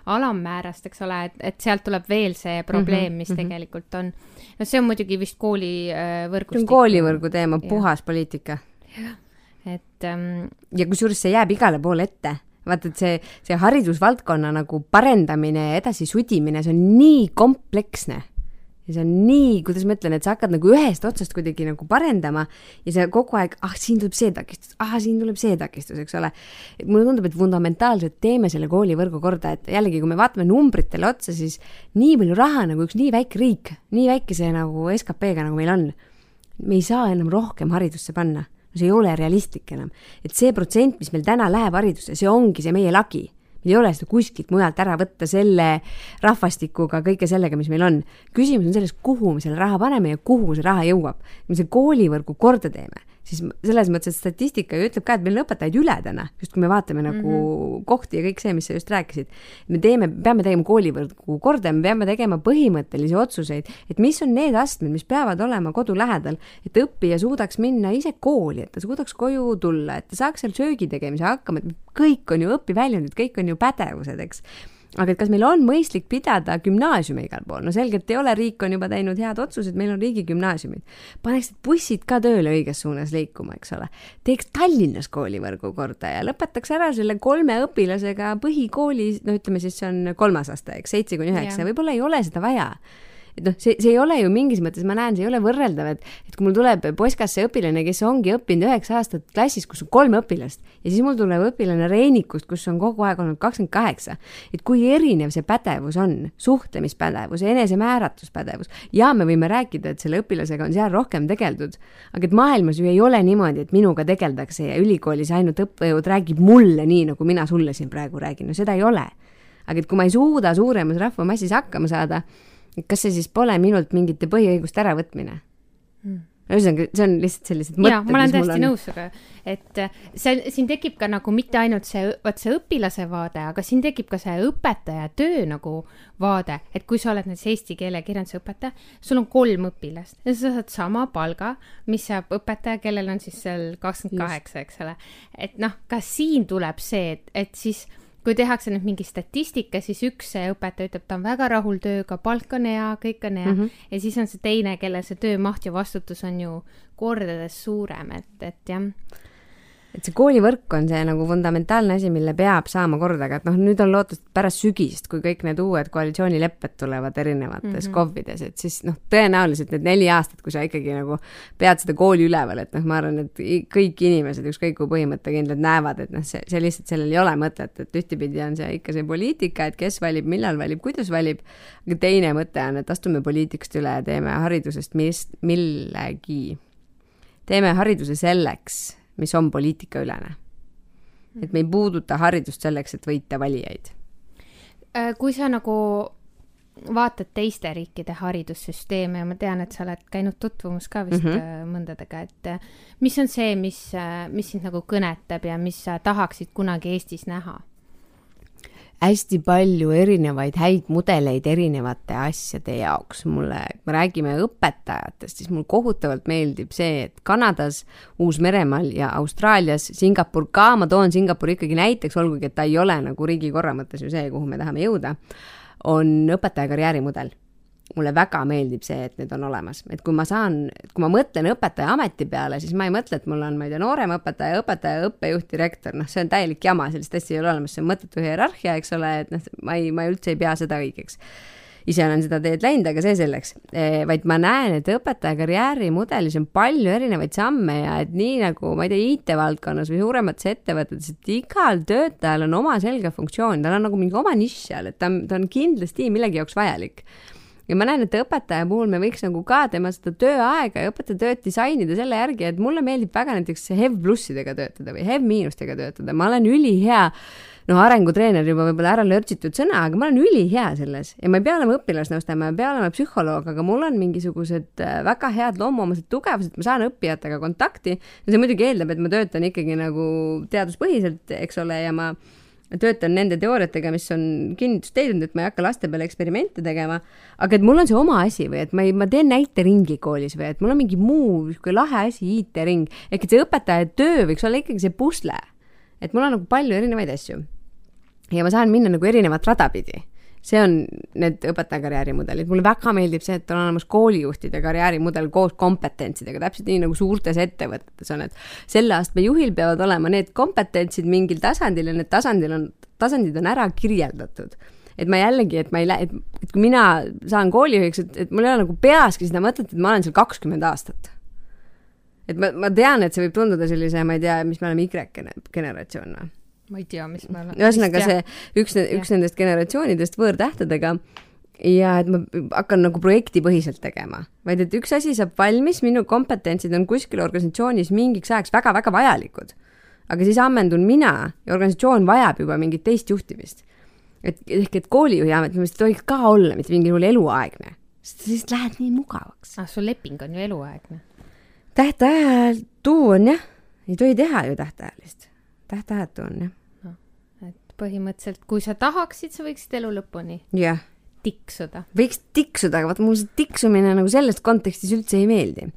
alammäärast, eks ole, et, et sealt tuleb veel see probleem, mis mm -hmm. tegelikult on. no see on muidugi vist koolivõrgustik. see on koolivõrgu teema, puhas poliitika. jah et ähm, ja kusjuures see jääb igale poole ette. vaata, et see, see haridusvaldkonna nagu parendamine ja edasisudimine, see on nii kompleksne ja see on nii, kuidas ma ütlen, et sa hakkad nagu ühest otsast kuidagi nagu parendama ja sa kogu aeg, ah, siin tuleb see takistus, ah, siin tuleb see takistus, eks ole. mulle tundub, et fundamentaalselt teeme selle koolivõrgu korda, et jällegi, kui me vaatame numbritele otsa, siis nii palju raha nagu üks nii väike riik, nii väikese nagu SKP-ga, nagu meil on, me ei saa enam rohkem haridusse panna see ei ole realistlik enam. et see protsent, mis meil täna läheb haridusse, see ongi see meie lagi. ei ole seda kuskilt mujalt ära võtta selle rahvastikuga, kõige sellega, mis meil on. küsimus on selles, kuhu me selle raha paneme ja kuhu see raha jõuab. me selle koolivõrgu korda teeme siis selles mõttes, et statistika ju ütleb ka, et meil on õpetajaid üle täna, just kui me vaatame nagu mm -hmm. kohti ja kõik see, mis sa just rääkisid. me teeme, peame tegema koolivõrgu korda, me peame tegema põhimõttelisi otsuseid, et mis on need astmed, mis peavad olema kodu lähedal, et õppija suudaks minna ise kooli, et ta suudaks koju tulla, et ta saaks seal söögi tegemise hakkama, et kõik on ju õpiväljundid, kõik on ju pädevused, eks aga et kas meil on mõistlik pidada gümnaasiume igal pool, no selgelt ei ole, riik on juba teinud head otsused, meil on riigigümnaasiumid. paneks need bussid ka tööle õiges suunas liikuma, eks ole. teeks Tallinnas koolivõrgu korda ja lõpetaks ära selle kolme õpilasega põhikoolis, no ütleme siis see on kolmas aste, eks, seitse kuni üheksa, võib-olla ei ole seda vaja et noh, see, see ei ole ju mingis mõttes, ma näen, see ei ole võrreldav, et, et kui mul tuleb Poskasse õpilane, kes ongi õppinud üheksa aastat klassis, kus on kolm õpilast ja siis mul tuleb õpilane Reenikust, kus on kogu aeg olnud kakskümmend kaheksa. et kui erinev see pädevus on, suhtlemispädevus, enesemääratluspädevus ja me võime rääkida, et selle õpilasega on seal rohkem tegeldud, aga et maailmas ju ei ole niimoodi, et minuga tegeldakse ja ülikoolis ainult õppejõud räägib mulle nii, nagu mina sulle siin praegu räägin, no seda ei ole. aga et kui ma ei suuda suuremas rahvamassis hakkama saada, kas see siis pole minult mingite põhiõiguste äravõtmine mm.? ühesõnaga, see on lihtsalt sellised mõtted. jaa, ma olen täiesti nõus sinuga, et äh, see, siin tekib ka nagu mitte ainult see, vot see õpilase vaade, aga siin tekib ka see õpetaja töö nagu vaade, et kui sa oled näiteks eesti keele ja kirjanduse õpetaja, sul on kolm õpilast ja sa saad sama palga, mis saab õpetaja, kellel on siis seal kakskümmend kaheksa, eks ole. et noh, ka siin tuleb see, et, et siis kui tehakse nüüd mingi statistika, siis üks õpetaja ütleb, ta on väga rahul tööga, palk on hea, kõik on hea mm -hmm. ja siis on see teine, kellel see töömaht ja vastutus on ju kordades suurem, et, et jah et see koolivõrk on see nagu fundamentaalne asi, mille peab saama korda, aga et noh, nüüd on lootust pärast sügist, kui kõik need uued koalitsioonilepped tulevad erinevates mm -hmm. KOV-ides, et siis noh, tõenäoliselt need neli aastat, kui sa ikkagi nagu pead seda kooli üleval, et noh, ma arvan, et kõik inimesed, ükskõik kui põhimõttekindlad, näevad, et noh, see, see lihtsalt, sellel ei ole mõtet, et ühtepidi on see ikka see poliitika, et kes valib, millal valib, kuidas valib, aga teine mõte on, et astume poliitikast üle ja teeme haridusest mis, millegi, teeme hariduse selleks mis on poliitikaülene. et me ei puuduta haridust selleks, et võita valijaid. Äh, kui sa nagu vaatad teiste riikide haridussüsteeme ja ma tean, et sa oled käinud tutvumas ka vist mm -hmm. mõndadega, et äh, mis on see, mis, mis sind nagu kõnetab ja mis sa tahaksid kunagi Eestis näha? Hästi palju erinevaid häid mudeleid erinevate asjade jaoks. mulle, kui me räägime õpetajatest, siis mulle kohutavalt meeldib see, et Kanadas, Uus-Meremaal ja Austraalias, Singapur ka, ma toon Singapuri ikkagi näiteks, olgugi et ta ei ole nagu riigikorra mõttes ju see, kuhu me tahame jõuda, on õpetaja karjäärimudel mulle väga meeldib see, et need on olemas, et kui ma saan, kui ma mõtlen õpetaja ameti peale, siis ma ei mõtle, et mul on, ma ei tea, nooremõpetaja, õpetaja, õppejuht, direktor, noh, see on täielik jama, sellist asja ei ole olemas, see on mõttetu hierarhia, eks ole, et noh, ma ei, ma üldse ei pea seda õigeks. Ise olen seda teed läinud, aga see selleks. E,. vaid ma näen, et õpetaja karjäärimudelis on palju erinevaid samme ja et nii nagu ma ei tea, IT-valdkonnas või suuremates ettevõtetes, et igal töötajal on oma selge funktsioon, tal on nagu mingi oma nišš seal, et ta on, ta on kindlasti millegi jaoks vajalik ja ma näen, et õpetaja puhul me võiks nagu ka tema seda tööaega ja õpetaja tööd disainida selle järgi, et mulle meeldib väga näiteks HEV plussidega töötada või HEV miinustega töötada, ma olen ülihea noh, arengutreener juba võib-olla ära lörtsitud sõna, aga ma olen ülihea selles. Ja ma ei pea olema õpilasnõustaja, ma ei pea olema psühholoog, aga mul on mingisugused äh, väga head loomuomased tugevused, ma saan õppijatega kontakti. Ja see muidugi eeldab, et ma töötan ikkagi nagu teaduspõhiselt, eks ole, ja ma töötan nende teooriatega, mis on kinnitust leidnud, et ma ei hakka laste peale eksperimente tegema, aga et mul on see oma asi või et ma ei, ma teen näiteringi koolis või et mul on mingi muu niisugune lahe asi, IT-ring, ehk et see õpetaja töö võiks olla ikkagi see pusle. et mul on nagu palju erinevaid asju. ja ma saan minna nagu erinevat rada pidi see on need õpetaja karjäärimudelid, mulle väga meeldib see, et on olemas koolijuhtide karjäärimudel koos kompetentsidega, täpselt nii nagu suurtes ettevõtetes on, et selle astme juhil peavad olema need kompetentsid mingil tasandil ja need tasandil on, tasandid on ära kirjeldatud. Et ma jällegi, et ma ei lähe, et kui mina saan koolijuhiks, et, et mul ei ole nagu peaski seda mõtet, et ma olen seal kakskümmend aastat. et ma, ma tean, et see võib tunduda sellise, ma ei tea, mis me oleme Y-generatsioon või ma ei tea, mis me oleme. ühesõnaga see üks, üks nendest generatsioonidest võõrtähtedega ja et ma hakkan nagu projektipõhiselt tegema, vaid et üks asi saab valmis, minu kompetentsid on kuskil organisatsioonis mingiks ajaks väga-väga vajalikud. aga siis ammendun mina ja organisatsioon vajab juba mingit teist juhtimist. et ehk, et koolijuhi amet minu meelest ei tohiks ka olla mitte mingil juhul eluaegne, sest lihtsalt lähed nii mugavaks. ah, su leping on ju eluaegne. tähtajatu on jah, ei tohi teha ju tähtajalist, tähtajatu on jah no,. et põhimõtteliselt, kui sa tahaksid, sa võiksid elu lõpuni jah tiksuda. võiks tiksuda, aga vaata mulle see tiksumine nagu selles kontekstis üldse ei meeldi.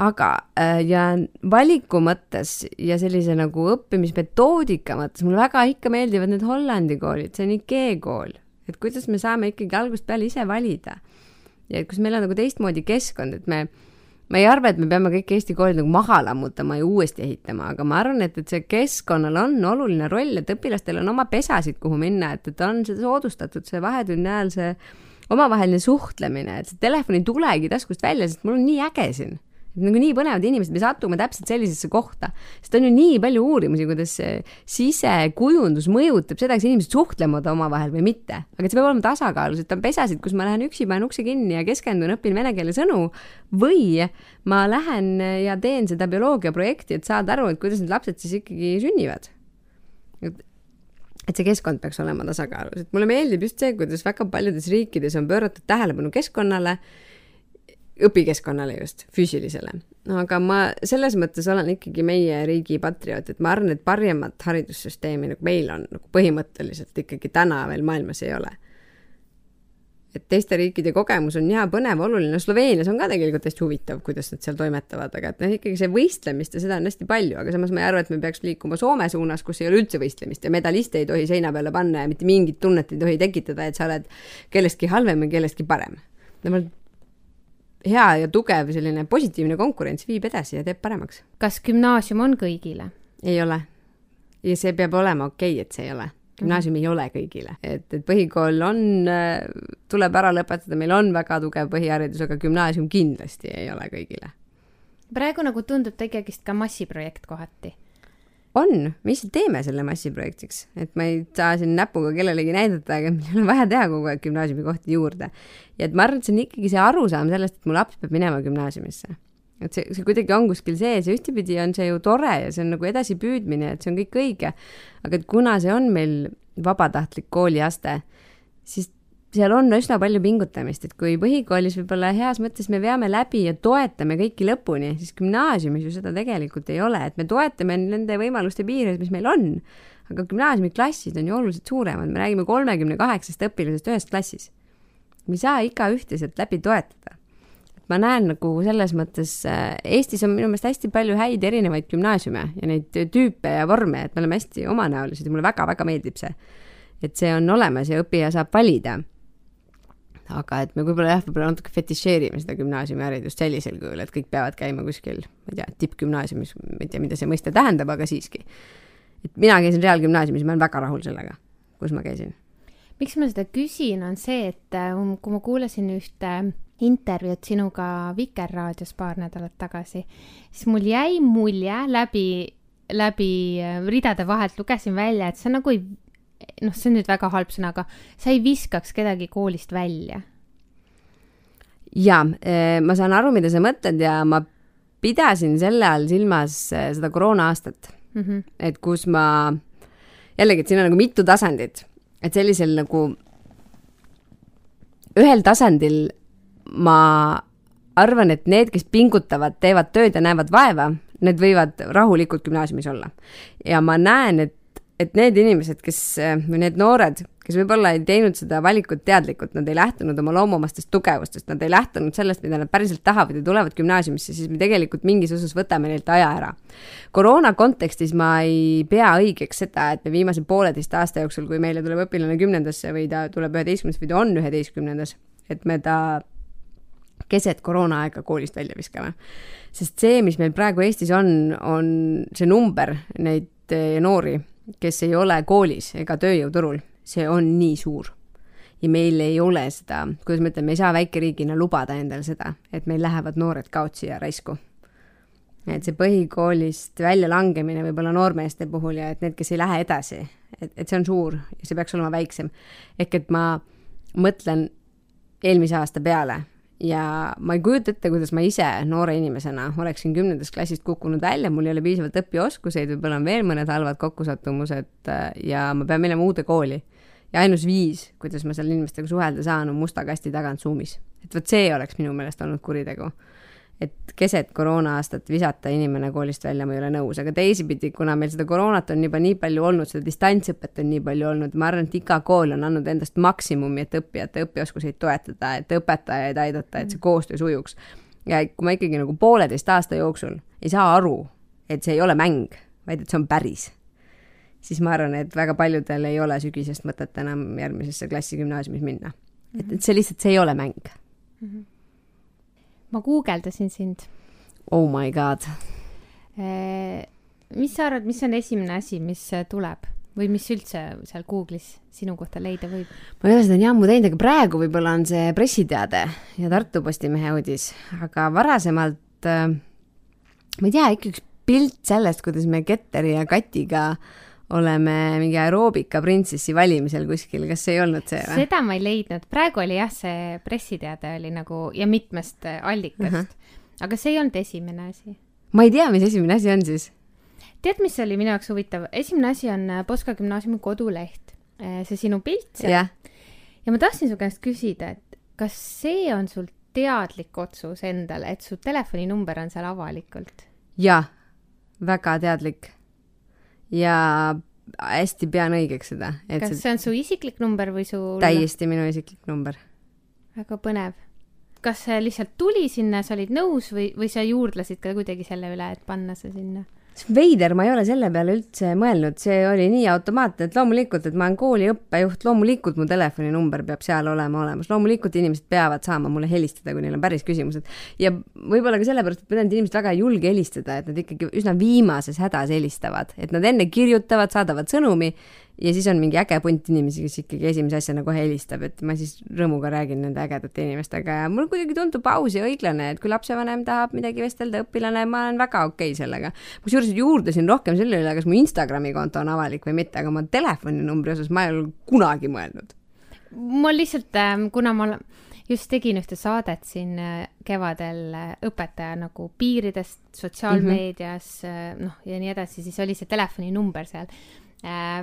aga äh, ja valiku mõttes ja sellise nagu õppimismetoodika mõttes mulle väga ikka meeldivad need Hollandi koolid, see on IKEA kool, et kuidas me saame ikkagi algusest peale ise valida. ja kus meil on nagu teistmoodi keskkond, et me ma ei arva, et me peame kõik Eesti koolid nagu maha lammutama ja uuesti ehitama, aga ma arvan, et, et see keskkonnal on oluline roll, et õpilastel on oma pesasid, kuhu minna, et, et on seda soodustatud, see vahetunni ajal see omavaheline suhtlemine, et see telefon ei tulegi taskust välja, sest mul on nii äge siin nagu nii põnevad inimesed, me satume täpselt sellisesse kohta, sest on ju nii palju uurimusi, kuidas sisekujundus mõjutab seda, kas inimesed suhtlevad omavahel või mitte. aga see peab olema tasakaalus, et on pesasid, kus ma lähen üksi, panen ukse kinni ja keskendun, õpin vene keele sõnu või ma lähen ja teen seda bioloogiaprojekti, et saada aru, et kuidas need lapsed siis ikkagi sünnivad. et see keskkond peaks olema tasakaalus, et mulle meeldib just see, kuidas väga paljudes riikides on pööratud tähelepanu keskkonnale õpikeskkonnale just, füüsilisele. aga ma selles mõttes olen ikkagi meie riigi patrioot, et ma arvan, et parimat haridussüsteemi nagu meil on, nagu põhimõtteliselt ikkagi täna veel maailmas ei ole. et teiste riikide kogemus on hea, põnev, oluline, Sloveenias on ka tegelikult hästi huvitav, kuidas nad seal toimetavad, aga et noh, ikkagi see võistlemist ja seda on hästi palju, aga samas ma ei arva, et me peaks liikuma Soome suunas, kus ei ole üldse võistlemist ja medaliste ei tohi seina peale panna ja mitte mingit tunnet ei tohi tekitada, et sa oled kellestki halvem või kellestki parem. no ma hea ja tugev selline positiivne konkurents viib edasi ja teeb paremaks. kas gümnaasium on kõigile? ei ole. ja see peab olema okei okay,, et see ei ole. gümnaasium ei ole kõigile, et, et põhikool on, tuleb ära lõpetada, meil on väga tugev põhiharidus, aga gümnaasium kindlasti ei ole kõigile. praegu nagu tundub ta ikkagist ka massiprojekt kohati on, me lihtsalt teeme selle massiprojektiks, et ma ei saa siin näpuga kellelegi näidata, aga meil on vaja teha kogu aeg gümnaasiumikohti juurde. ja et ma arvan, et see on ikkagi see arusaam sellest, et mu laps peab minema gümnaasiumisse. et see, see kuidagi on kuskil sees ja ühtepidi on see ju tore ja see on nagu edasipüüdmine, et see on kõik õige. aga et kuna see on meil vabatahtlik kooliaste, siis seal on üsna palju pingutamist, et kui põhikoolis võib-olla heas mõttes me veame läbi ja toetame kõiki lõpuni, siis gümnaasiumis ju seda tegelikult ei ole, et me toetame nende võimaluste piires, mis meil on. aga gümnaasiumiklassid on ju oluliselt suuremad, me räägime kolmekümne kaheksast õpilasest ühes klassis. me ei saa igaühte sealt läbi toetada. ma näen nagu selles mõttes, äh, Eestis on minu meelest hästi palju häid erinevaid gümnaasiume ja neid tüüpe ja vorme, et me oleme hästi omanäolised ja mulle väga-väga meeldib see. et see on olemas ja õppija saab valida aga et me võib-olla jah, võib-olla natuke fetišeerime seda gümnaasiumiharidust sellisel kujul, et kõik peavad käima kuskil, ma ei tea, tippgümnaasiumis, ma ei tea, mida see mõiste tähendab, aga siiski. et mina käisin reaalgümnaasiumis, ma olen väga rahul sellega, kus ma käisin. miks ma seda küsin, on see, et äh, um, kui ma kuulasin ühte intervjuud sinuga Vikerraadios paar nädalat tagasi, siis mul jäi mulje läbi, läbi äh, ridade vahelt lugesin välja, et sa nagu ei noh, see on nüüd väga halb sõna, aga sa ei viskaks kedagi koolist välja. jaa, eh, ma saan aru, mida sa mõtled ja ma pidasin selle all silmas eh, seda koroona aastat mm. -hmm. et kus ma, jällegi, et siin on nagu mitu tasandit, et sellisel nagu ühel tasandil ma arvan, et need, kes pingutavad, teevad tööd ja näevad vaeva, need võivad rahulikult gümnaasiumis olla. ja ma näen, et et need inimesed, kes, või need noored, kes võib-olla ei teinud seda valikut teadlikult, nad ei lähtunud oma loomumastest tugevustest, nad ei lähtunud sellest, mida nad päriselt tahavad ja tulevad gümnaasiumisse, siis me tegelikult mingis osas võtame neilt aja ära. koroona kontekstis ma ei pea õigeks seda, et me viimase pooleteist aasta jooksul, kui meile tuleb õpilane kümnendasse või ta tuleb üheteistkümnendasse või ta on üheteistkümnendas, et me ta keset koroonaaega koolist välja viskame. sest see, mis meil praegu Eestis on, on see number neid noori kes ei ole koolis ega tööjõuturul, see on nii suur. ja meil ei ole seda, kuidas ma ütlen, me ei saa väikeriigina lubada endale seda, et meil lähevad noored kaotsi ja raisku. et see põhikoolist väljalangemine võib-olla noormeeste puhul ja et need, kes ei lähe edasi, et, et see on suur ja see peaks olema väiksem. ehk et ma mõtlen eelmise aasta peale ja ma ei kujuta ette, kuidas ma ise noore inimesena oleksin kümnendast klassist kukkunud välja, mul ei ole piisavalt õpioskuseid, võib-olla on veel mõned halvad kokkusattumused äh, ja ma pean minema uude kooli. ja ainus viis, kuidas ma seal inimestega suhelda saan, on musta kasti tagant Zoomis. et vot see oleks minu meelest olnud kuritegu et keset koroona-aastat visata inimene koolist välja, ma ei ole nõus, aga teisipidi, kuna meil seda koroonat on juba nii palju olnud, seda distantsõpet on nii palju olnud, ma arvan, et iga kool on andnud endast maksimumi, et õppijate õpioskuseid toetada, et õpetajaid aidata, et see koostöö sujuks. ja kui ma ikkagi nagu pooleteist aasta jooksul ei saa aru, et see ei ole mäng, vaid et see on päris, siis ma arvan, et väga paljudel ei ole sügisest mõtet enam järgmisesse klassi gümnaasiumis minna. et, et see lihtsalt, see ei ole mäng mm. -hmm ma guugeldasin sind. Oh my god. Eh, mis sa arvad, mis on esimene asi, mis tuleb või mis üldse seal Google'is sinu kohta leida võib? ma ei ole seda nii ammu teinud, aga praegu võib-olla on see pressiteade ja Tartu Postimehe uudis, aga varasemalt äh, ma ei tea, ikka üks pilt sellest, kuidas me Ketteri ja Katiga äh, oleme mingi aeroobika printsessi valimisel kuskil, kas ei olnud see või? seda ma ei leidnud, praegu oli jah, see pressiteade oli nagu ja mitmest äh, allikast uh, -huh. aga see ei olnud esimene asi. ma ei tea, mis esimene asi on siis. tead, mis oli minu jaoks huvitav, esimene asi on äh, Poska gümnaasiumi koduleht, äh, see sinu pilt seal yeah.. ja ma tahtsin su käest küsida, et kas see on sul teadlik otsus endale, et su telefoninumber on seal avalikult? jaa, väga teadlik ja hästi pean õigeks seda. kas see on su isiklik number või su? täiesti minu isiklik number. väga põnev. kas see lihtsalt tuli sinna, sa olid nõus või, või sa juurdlesid ka kuidagi selle üle, et panna see sinna? Veider, ma ei ole selle peale üldse mõelnud, see oli nii automaatne, et loomulikult, et ma olen kooli õppejuht, loomulikult mu telefoninumber peab seal olema olemas, loomulikult inimesed peavad saama mulle helistada, kui neil on päris küsimused. ja võib-olla ka sellepärast, et mõned inimesed väga ei julge helistada, et nad ikkagi üsna viimases hädas helistavad, et nad enne kirjutavad, saadavad sõnumi ja siis on mingi äge punt inimesi, kes ikkagi esimese asjana kohe helistab, et ma siis rõõmuga räägin nende ägedate inimestega ja mulle kuidagi tundub aus ja õiglane, et kui lapsevanem tahab midagi vestelda, õpilane, ma olen väga okei okay sellega. kusjuures juurdlesin rohkem selle üle, kas mu Instagrami konto on avalik või mitte, aga ma telefoninumbri osas ma ei ole kunagi mõelnud. ma lihtsalt, ähm, kuna ma just tegin ühte saadet siin äh, kevadel äh, õpetaja nagu piiridest sotsiaalmeedias mm, -hmm. noh, ja nii edasi, siis oli see telefoninumber seal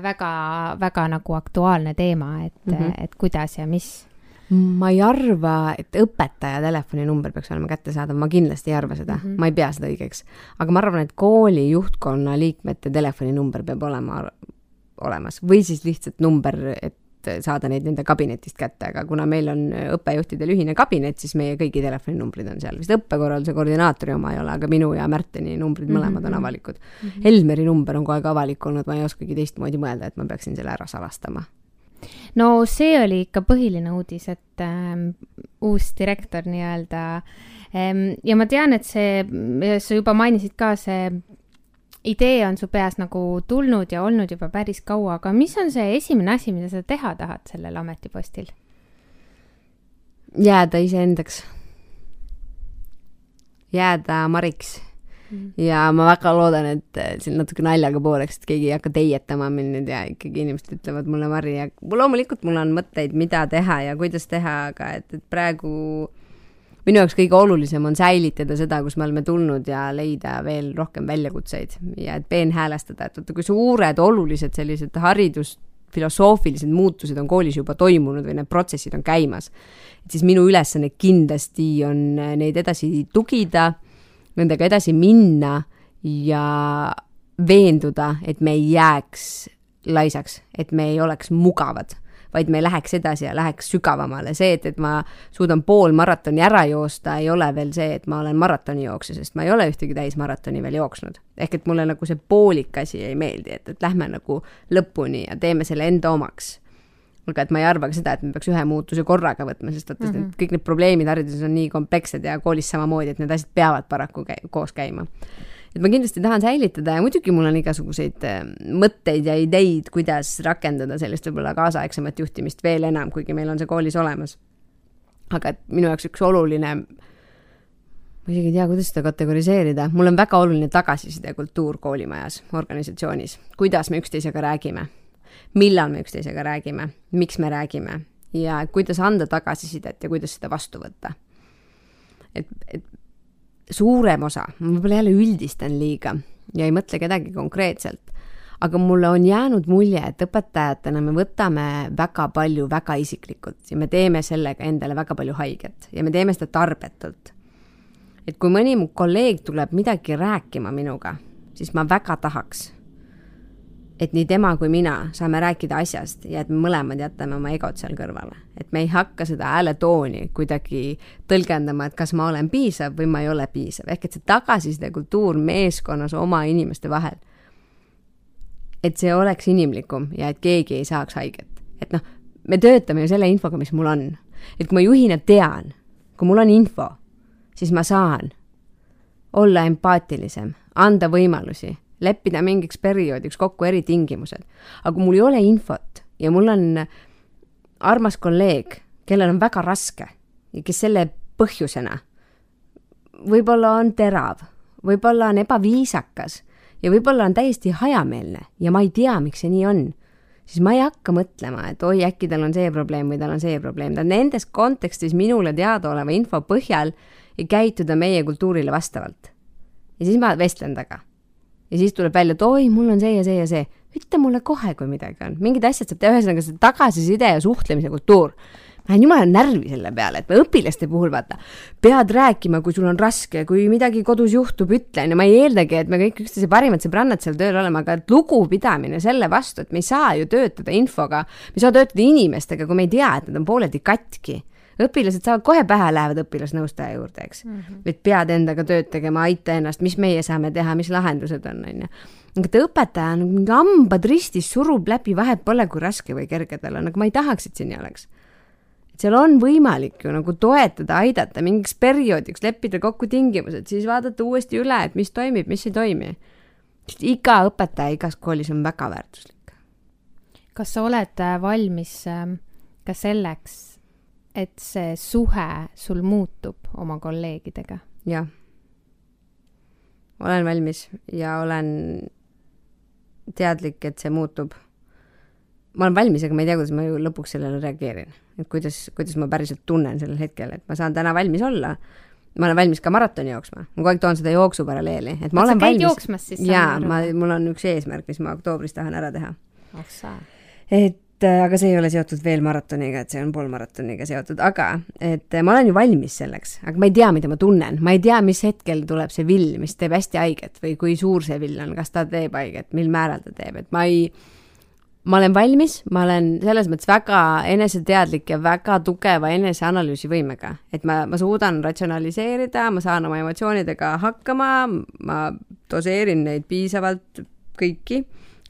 väga-väga äh, nagu aktuaalne teema, et mm, -hmm. et kuidas ja mis ma ei arva, et õpetaja telefoninumber peaks olema kättesaadav, ma kindlasti ei arva seda mm, -hmm. ma ei pea seda õigeks. aga ma arvan, et kooli juhtkonna liikmete telefoninumber peab olema olemas või siis lihtsalt number, et et saada neid nende kabinetist kätte, aga kuna meil on õppejuhtidel ühine kabinet, siis meie kõigi telefoninumbrid on seal, vist õppekorralduse koordinaatori oma ei ole, aga minu ja Märteni numbrid mõlemad mm -hmm. on mhm. avalikud mm. -hmm. Helmeri number on kogu aeg avalik olnud, ma ei oskagi teistmoodi mõelda, et ma peaksin selle ära salastama no see oli ikka põhiline uudis, et ähm, uus direktor nii-öelda ähm, ja ma tean, et see, sa juba mainisid ka, see idee on su peas nagu tulnud ja olnud juba päris kaua, aga mis on see esimene asi, mida sa teha tahad sellel ametipostil? jääda iseendaks. jääda Mariks mm.. ja ma väga loodan, et siin natuke naljaga pooleks, et keegi ei hakka teietama mind nüüd ja ikkagi inimesed ütlevad mulle Mari ja loomulikult mul on mõtteid, mida teha ja kuidas teha, aga et, et praegu minu jaoks kõige olulisem on säilitada seda, kus me oleme tulnud ja leida veel rohkem väljakutseid ja et peenhäälestada, et vaata, kui suured olulised sellised haridus filosoofilised muutused on koolis juba toimunud või need protsessid on käimas, et siis minu ülesanne kindlasti on neid edasi tugida, nendega edasi minna ja veenduda, et me ei jääks laisaks, et me ei oleks mugavad vaid me läheks edasi ja läheks sügavamale. see, et, et ma suudan pool maratoni ära joosta, ei ole veel see, et ma olen maratonijooksja, sest ma ei ole ühtegi täismaratoni veel jooksnud. ehk et mulle nagu see poolik asi ei meeldi, et, et lähme nagu lõpuni ja teeme selle enda omaks aga et ma ei arva ka seda, et me peaks ühe muutuse korraga võtma, sest vaata mm -hmm. kõik need probleemid hariduses on nii komplekssed ja koolis samamoodi, et need asjad peavad paraku käi koos käima et ma kindlasti tahan säilitada ja muidugi mul on igasuguseid äh, mõtteid ja ideid, kuidas rakendada sellist võib-olla kaasaegsemat juhtimist veel enam, kuigi meil on see koolis olemas. aga et minu jaoks üks oluline, ma isegi ei tea, kuidas seda kategoriseerida, mul on väga oluline tagasisidekultuur koolimajas, organisatsioonis, kuidas me üksteisega räägime, millal me üksteisega räägime, miks me räägime? Ja kuidas anda tagasisidet ja kuidas seda vastu võtta? Et, et suurem osa, ma võib-olla jälle üldistan liiga ja ei mõtle kedagi konkreetselt, aga mulle on jäänud mulje, et õpetajatena me võtame väga palju väga isiklikult ja me teeme sellega endale väga palju haiget ja me teeme seda tarbetult. et kui mõni mu kolleeg tuleb midagi rääkima minuga, siis ma väga tahaks, et nii tema kui mina saame rääkida asjast ja et me mõlemad jätame oma egod seal kõrvale. et me ei hakka seda hääletooni kuidagi tõlgendama, et kas ma olen piisav või ma ei ole piisav, ehk et see tagasiside kultuur meeskonnas oma inimeste vahel et see oleks inimlikum ja et keegi ei saaks haiget. et noh, me töötame ju selle infoga, mis mul on. et kui ma juhina tean, kui mul on info, siis ma saan olla empaatilisem, anda võimalusi, leppida mingiks perioodiks kokku eritingimused. aga kui mul ei ole infot ja mul on armas kolleeg, kellel on väga raske ja kes selle põhjusena võib-olla on terav, võib-olla on ebaviisakas ja võib-olla on täiesti hajameelne ja ma ei tea, miks see nii on, siis ma ei hakka mõtlema, et oi, äkki tal on see probleem või tal on see probleem, ta nendes kontekstis minule teadaoleva info põhjal ei käituda meie kultuurile vastavalt. ja siis ma vestlen temaga. Ja siis tuleb välja, et oi, mul on see ja see ja see. ütle mulle kohe, kui midagi on, mingid asjad saab teha, ühesõnaga see tagasiside ja suhtlemise kultuur. Ma lähen jumala närvi selle peale, et õpilaste puhul vaata, pead rääkima, kui sul on raske, kui midagi kodus juhtub, ütle, on ju, ma ei eeldagi, et me kõik üksteise parimad sõbrannad seal tööl oleme, aga et lugupidamine selle vastu, et me ei saa ju töötada infoga, me ei saa töötada inimestega, kui me ei tea, et nad on pooleldi katki õpilased saavad kohe pähe, lähevad õpilasnõustaja juurde, eks mm. -hmm. et pead endaga tööd tegema, aita ennast, mis meie saame teha, mis lahendused on, on ju. aga ta õpetaja on mingi hambad ristis, surub läbi, vahet pole, kui raske või kerge tal on, aga ma ei tahaks, et see nii oleks seal on võimalik ju nagu toetada, aidata mingiks perioodiks, leppida kokku tingimused, siis vaadata uuesti üle, et mis toimib, mis ei toimi. iga õpetaja igas koolis on väga väärtuslik. kas sa oled äh, valmis ähm, ka selleks, et see suhe sul muutub oma kolleegidega? jah. olen valmis ja olen teadlik, et see muutub. ma olen valmis, aga ma ei tea, kuidas ma ju lõpuks sellele reageerin et kuidas, kuidas ma päriselt tunnen sellel hetkel, et ma saan täna valmis olla, ma olen valmis ka maratoni jooksma, ma kogu aeg toon seda jooksu paralleeli, et ma Kas olen valmis. jaa, ma, mul on üks eesmärk, mis ma oktoobris tahan ära teha. oh sa. et äh, aga see ei ole seotud veel maratoniga, et see on poolmaratoniga seotud, aga et äh, ma olen ju valmis selleks, aga ma ei tea, mida ma tunnen, ma ei tea, mis hetkel tuleb see vill, mis teeb hästi haiget või kui suur see vill on, kas ta teeb haiget, mil määral ta teeb, et ma ei ma olen valmis, ma olen selles mõttes väga eneseteadlik ja väga tugeva eneseanalüüsivõimega, et ma, ma suudan ratsionaliseerida, ma saan oma emotsioonidega hakkama, ma doseerin neid piisavalt kõiki,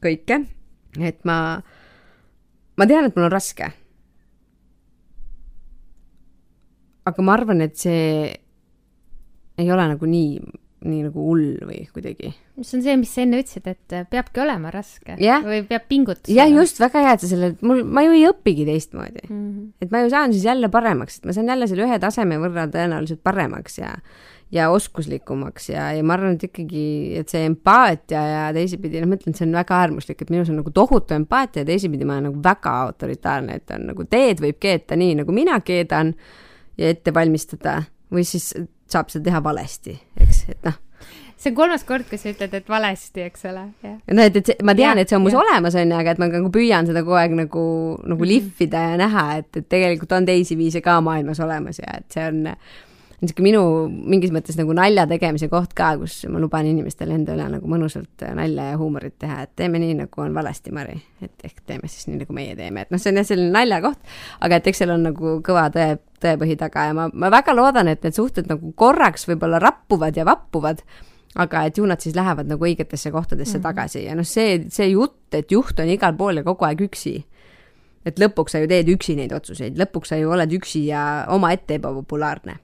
kõike, et ma, ma tean, et mul on raske. aga ma arvan, et see ei ole nagu nii nii nagu hull või kuidagi. see on see, mis sa enne ütlesid, et peabki olema raske yeah. või peab pingutusega. jah, just, väga hea, et sa selle, mul, ma ju ei õpigi teistmoodi mm. -hmm. et ma ju saan siis jälle paremaks, et ma saan jälle selle ühe taseme võrra tõenäoliselt paremaks ja ja oskuslikumaks ja, ja ma arvan, et ikkagi, et see empaatia ja teisipidi, noh, ma ütlen, et see on väga äärmuslik, et minus on nagu tohutu empaatia ja teisipidi ma olen nagu väga autoritaarne, et on nagu teed võib keeta nii, nagu mina keedan ja ette valmistada või siis saab seda teha valesti, eks, et noh see on kolmas kord, kui sa ütled, et valesti, eks ole. no et, et see, ma tean, et see on mus olemas, on ju, aga et ma nagu püüan seda kogu aeg nagu, nagu mhm. lihvida ja näha, et, et tegelikult on teisi viise ka maailmas olemas ja et see on niisugune minu mingis mõttes nagu nalja tegemise koht ka, kus ma luban inimestele enda üle nagu mõnusalt nalja ja huumorit teha, et teeme nii, nagu on valesti, Mari. et ehk teeme siis nii, nagu meie teeme, et noh, see on jah, selline naljakoht, aga et eks seal on nagu kõva tõe, tõepõhi taga ja ma, ma väga loodan, et need suhted nagu korraks võib-olla rappuvad ja vappuvad, aga et ju nad siis lähevad nagu õigetesse kohtadesse mm -hmm. tagasi ja noh, see, see jutt, et juht on igal pool ja kogu aeg üksi et lõpuks sa ju teed üksi neid otsuseid, lõpuks sa ju oled üksi ja omaette ebapopulaarne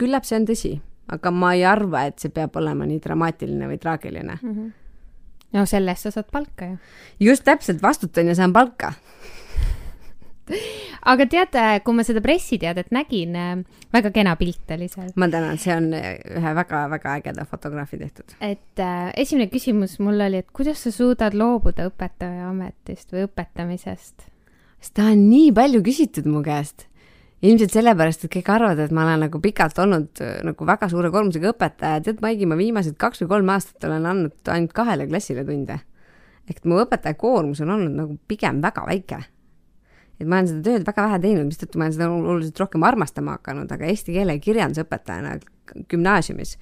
küllap see on tõsi, aga ma ei arva, et see peab olema nii dramaatiline või traagiline mm. -hmm. no selle eest sa saad palka ju. just täpselt, vastutan ja saan palka aga tead, kui ma seda pressiteadet nägin, väga kena pilt oli seal. ma tänan, see on ühe väga-väga ägeda fotograafi tehtud. et äh, esimene küsimus mul oli, et kuidas sa suudad loobuda õpetaja ametist või õpetamisest? seda on nii palju küsitud mu käest ilmselt sellepärast, et kõik arvavad, et ma olen nagu pikalt olnud äh, nagu väga suure koormusega õpetaja, tead, Maigi, ma viimased kaks või kolm aastat olen andnud ainult kahele klassile tunde. ehk mu õpetaja koormus on olnud nagu pigem väga väike. et ma olen seda tööd väga vähe teinud, mistõttu ma olen seda oluliselt rohkem armastama hakanud, aga eesti keele ja kirjanduse õpetajana gümnaasiumis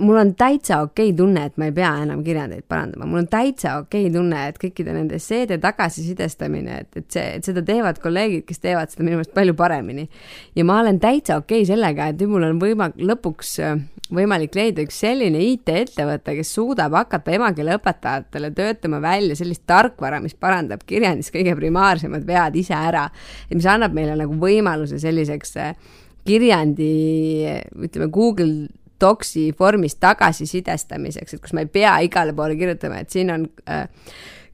mul on täitsa okei okay tunne, et ma ei pea enam kirjandeid parandama, mul on täitsa okei okay tunne, et kõikide nende esseede tagasisidestamine, et, et see, et seda teevad kolleegid, kes teevad seda minu meelest palju paremini. ja ma olen täitsa okei okay sellega, et nüüd mul on võima-, lõpuks äh, võimalik leida üks selline IT-ettevõte, kes suudab hakata emakeele õpetajatele töötama välja sellist tarkvara, mis parandab kirjandis kõige primaarsemad vead ise ära. et mis annab meile nagu võimaluse selliseks äh, kirjandi, ütleme, Google doksi vormis tagasisidestamiseks, et kus ma ei pea igale poole kirjutama, et siin on äh,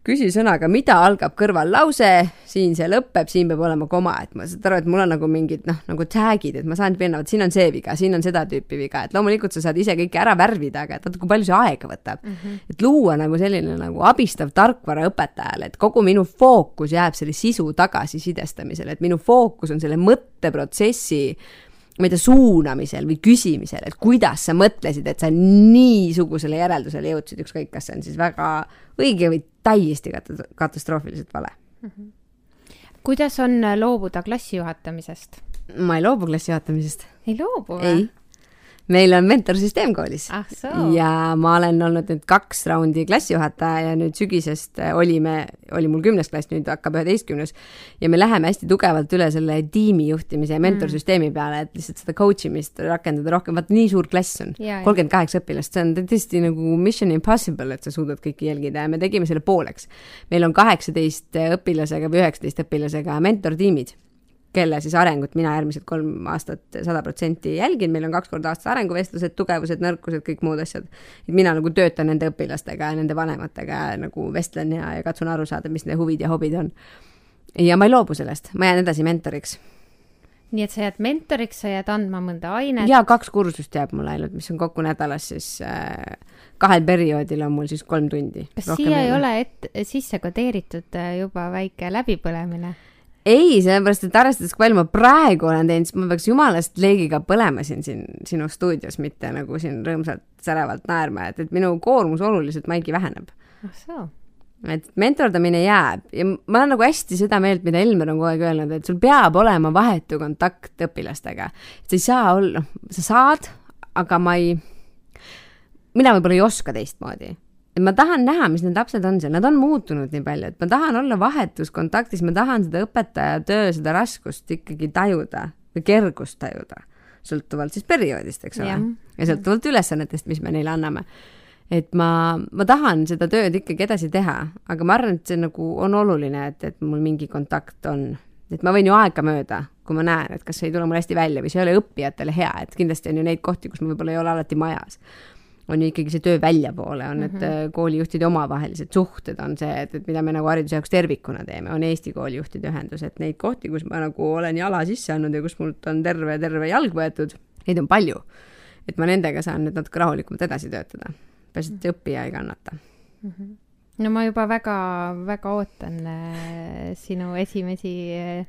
küsisõnaga, mida algab kõrval lause, siin see lõpeb, siin peab olema koma, et ma saad aru, et mul on nagu mingid noh, nagu tag'id, et ma saan panna, vot siin on see viga, siin on seda tüüpi viga, et loomulikult sa saad ise kõike ära värvida, aga et vaata, kui palju see aega võtab mm. -hmm. et luua nagu selline nagu abistav tarkvara õpetajale, et kogu minu fookus jääb selle sisu tagasisidestamisele, et minu fookus on selle mõtteprotsessi ma ei tea, suunamisel või küsimisel, et kuidas sa mõtlesid, et sa niisugusele järeldusele jõudsid, ükskõik, kas see on siis väga õige või täiesti kat-, katastroofiliselt vale mm. -hmm. kuidas on loobuda klassi juhatamisest? ma ei loobu klassi juhatamisest. ei loobu või? Meil on mentorsüsteem koolis ah,. ja ma olen olnud nüüd kaks raundi klassijuhataja ja nüüd sügisest olime, oli mul kümnes klass, nüüd hakkab üheteistkümnes. ja me läheme hästi tugevalt üle selle tiimi juhtimise ja mentorsüsteemi peale, et lihtsalt seda coach imist rakendada rohkem, vaata nii suur klass on, kolmkümmend kaheksa õpilast, see on tõesti nagu mission impossible, et sa suudad kõiki jälgida ja me tegime selle pooleks. meil on kaheksateist õpilasega või üheksateist õpilasega mentortiimid kelle siis arengut mina järgmised kolm aastat sada protsenti jälgin, meil on kaks korda aastas arenguvestlused, tugevused, nõrkused, kõik muud asjad. et mina nagu töötan nende õpilastega ja nende vanematega ja nagu vestlen ja, ja katsun aru saada, mis nende huvid ja hobid on. ja ma ei loobu sellest, ma jään edasi mentoriks nii et sa jääd mentoriks, sa jääd andma mõnda ainet? jaa, kaks kursust jääb mul ainult, mis on kokku nädalas siis äh, kahel perioodil on mul siis kolm tundi. kas siia ei ole et, sisse kodeeritud äh, juba väike läbipõlemine? Ei, sellepärast, et arvestades, kui palju ma praegu olen teinud, siis ma peaks jumalast leegiga põlema siin, siin sinu stuudios, mitte nagu siin rõõmsalt särevalt naerma, et, et minu koormus oluliselt maigi väheneb. ah soo et mentordamine jääb ja ma olen nagu hästi seda meelt, mida Elmer on kogu aeg öelnud, et sul peab olema vahetu kontakt õpilastega. sa ei saa olla, noh, sa saad, aga ma ei, mina võib-olla ei oska teistmoodi et ma tahan näha, mis need lapsed on seal, nad on muutunud nii palju, et ma tahan olla vahetus kontaktis, ma tahan seda õpetaja töö, seda raskust ikkagi tajuda või kergust tajuda, sõltuvalt siis perioodist, eks ole, ja sõltuvalt ülesannetest, mis me neile anname. et ma, ma tahan seda tööd ikkagi edasi teha, aga ma arvan, et see nagu on oluline, et, et mul mingi kontakt on, et ma võin ju aegamööda, kui ma näen, et kas see ei tule mul hästi välja või see ei ole õppijatele hea, et kindlasti on ju neid kohti, kus ma võib-olla ei ole alati majas on ju ikkagi see töö väljapoole, on need mm -hmm. koolijuhtide omavahelised suhted, on see, et, et mida me nagu hariduse jaoks tervikuna teeme, on Eesti koolijuhtide ühendus, et neid kohti, kus ma nagu olen jala sisse andnud ja kus mult on terve, terve jalg võetud, neid on palju. et ma nendega saan nüüd natuke rahulikumalt edasi töötada, peaasi, et õppija ei kannata mm. -hmm. no ma juba väga, väga ootan äh, sinu esimesi äh,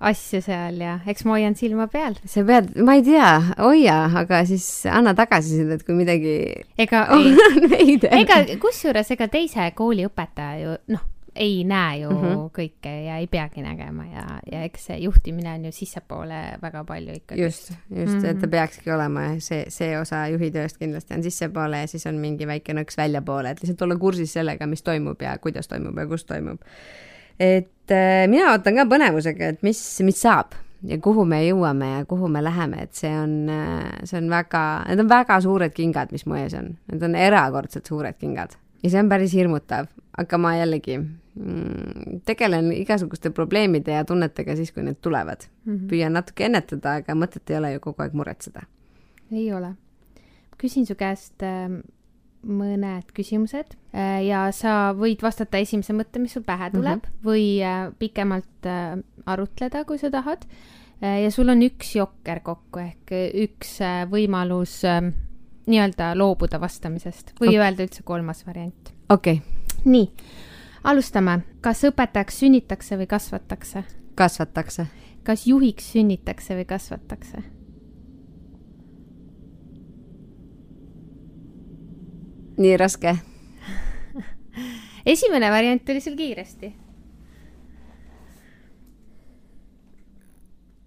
asju seal ja eks ma hoian silma peal. sa pead, ma ei tea, hoia, aga siis anna tagasisidet, kui midagi ega ei, ega kusjuures ega teise kooli õpetaja ju noh, ei näe ju mm -hmm. kõike ja ei peagi nägema ja, ja eks see juhtimine on ju sissepoole väga palju ikkagi. just, just mm, -hmm. et ta mhm. peakski olema see, see osa juhi tööst kindlasti on sissepoole ja siis on mingi väike nõks väljapoole, et lihtsalt olla kursis sellega, mis toimub ja kuidas toimub ja kus toimub et mina ootan ka põnevusega, et mis, mis saab ja kuhu me jõuame ja kuhu me läheme, et see on, äh, see on väga, need on väga suured kingad, mis mu ees on, need on erakordselt suured kingad ja see on päris hirmutav, aga ma jällegi mm, tegelen igasuguste probleemide ja tunnetega siis, kui need tulevad mm. -hmm. püüan natuke ennetada, aga mõtet ei ole ju kogu aeg muretseda. ei ole. küsin su käest ähm, mõned küsimused äh, ja sa võid vastata esimese mõtte, mis sul pähe tuleb mm -hmm. või äh, pikemalt äh, arutleda, kui sa tahad. ja sul on üks jokker kokku ehk üks võimalus nii-öelda loobuda vastamisest või okay. öelda üldse kolmas variant. okei okay.. nii, alustame. kas õpetajaks sünnitakse või kasvatakse? kasvatakse. kas juhiks sünnitakse või kasvatakse? Nii raske esimene variant oli sul kiiresti.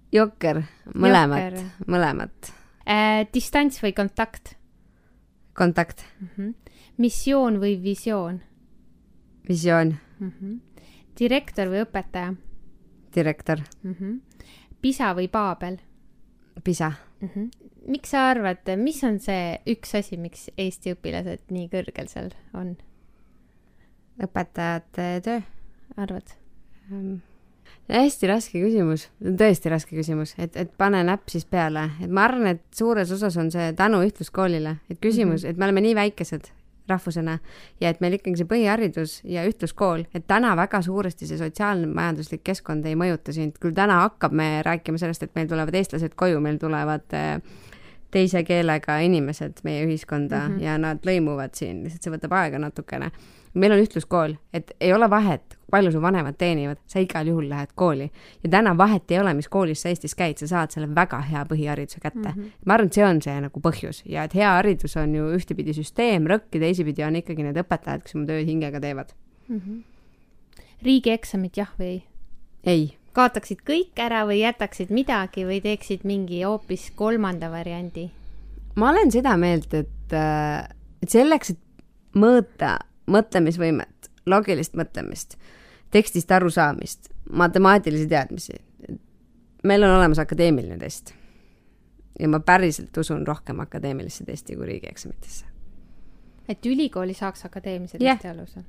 Jokker, mõlemat, mõlemat äh,. distants või kontakt? kontakt mm. -hmm. missioon või visioon? visioon mm. -hmm. direktor või õpetaja? direktor mm. -hmm. pisa või paabel? pisa mm. -hmm. Miks sa arvad, mis on see üks asi, miks Eesti õpilased nii kõrgel seal on? õpetajate töö. arvad um.? hästi raske küsimus, tõesti raske küsimus, et, et pane näpp siis peale, et ma arvan, et suures osas on see tänu ühtluskoolile, et küsimus mm, -hmm. et me oleme nii väikesed rahvusena. Ja et meil ikkagi see põhiharidus ja ühtluskool, et täna väga suuresti see sotsiaalmajanduslik keskkond ei mõjuta sind, küll täna hakkab me rääkima sellest, et meil tulevad eestlased koju, meil tulevad äh, teise keelega inimesed meie ühiskonda mm -hmm. ja nad lõimuvad siin, lihtsalt see võtab aega natukene meil on ühtluskool, et ei ole vahet, palju su vanemad teenivad, sa igal juhul lähed kooli. ja täna vahet ei ole, mis koolis sa Eestis käid, sa saad selle väga hea põhihariduse kätte mm. -hmm. ma arvan, et see on see nagu põhjus ja et hea haridus on ju ühtepidi süsteem, rõkk ja teisipidi on ikkagi need õpetajad, kes oma tööd hingega teevad mm. -hmm. riigieksamid jah või ei? ei. kaotaksid kõik ära või jätaksid midagi või teeksid mingi hoopis kolmanda variandi? ma olen seda meelt, et, äh, et selleks, et mõõta mõtlemisvõimet, loogilist mõtlemist, tekstist arusaamist, matemaatilisi teadmisi. meil on olemas akadeemiline test. ja ma päriselt usun rohkem akadeemilisse testi kui riigieksamitesse. et ülikooli saaks akadeemilise yeah. testi alusel?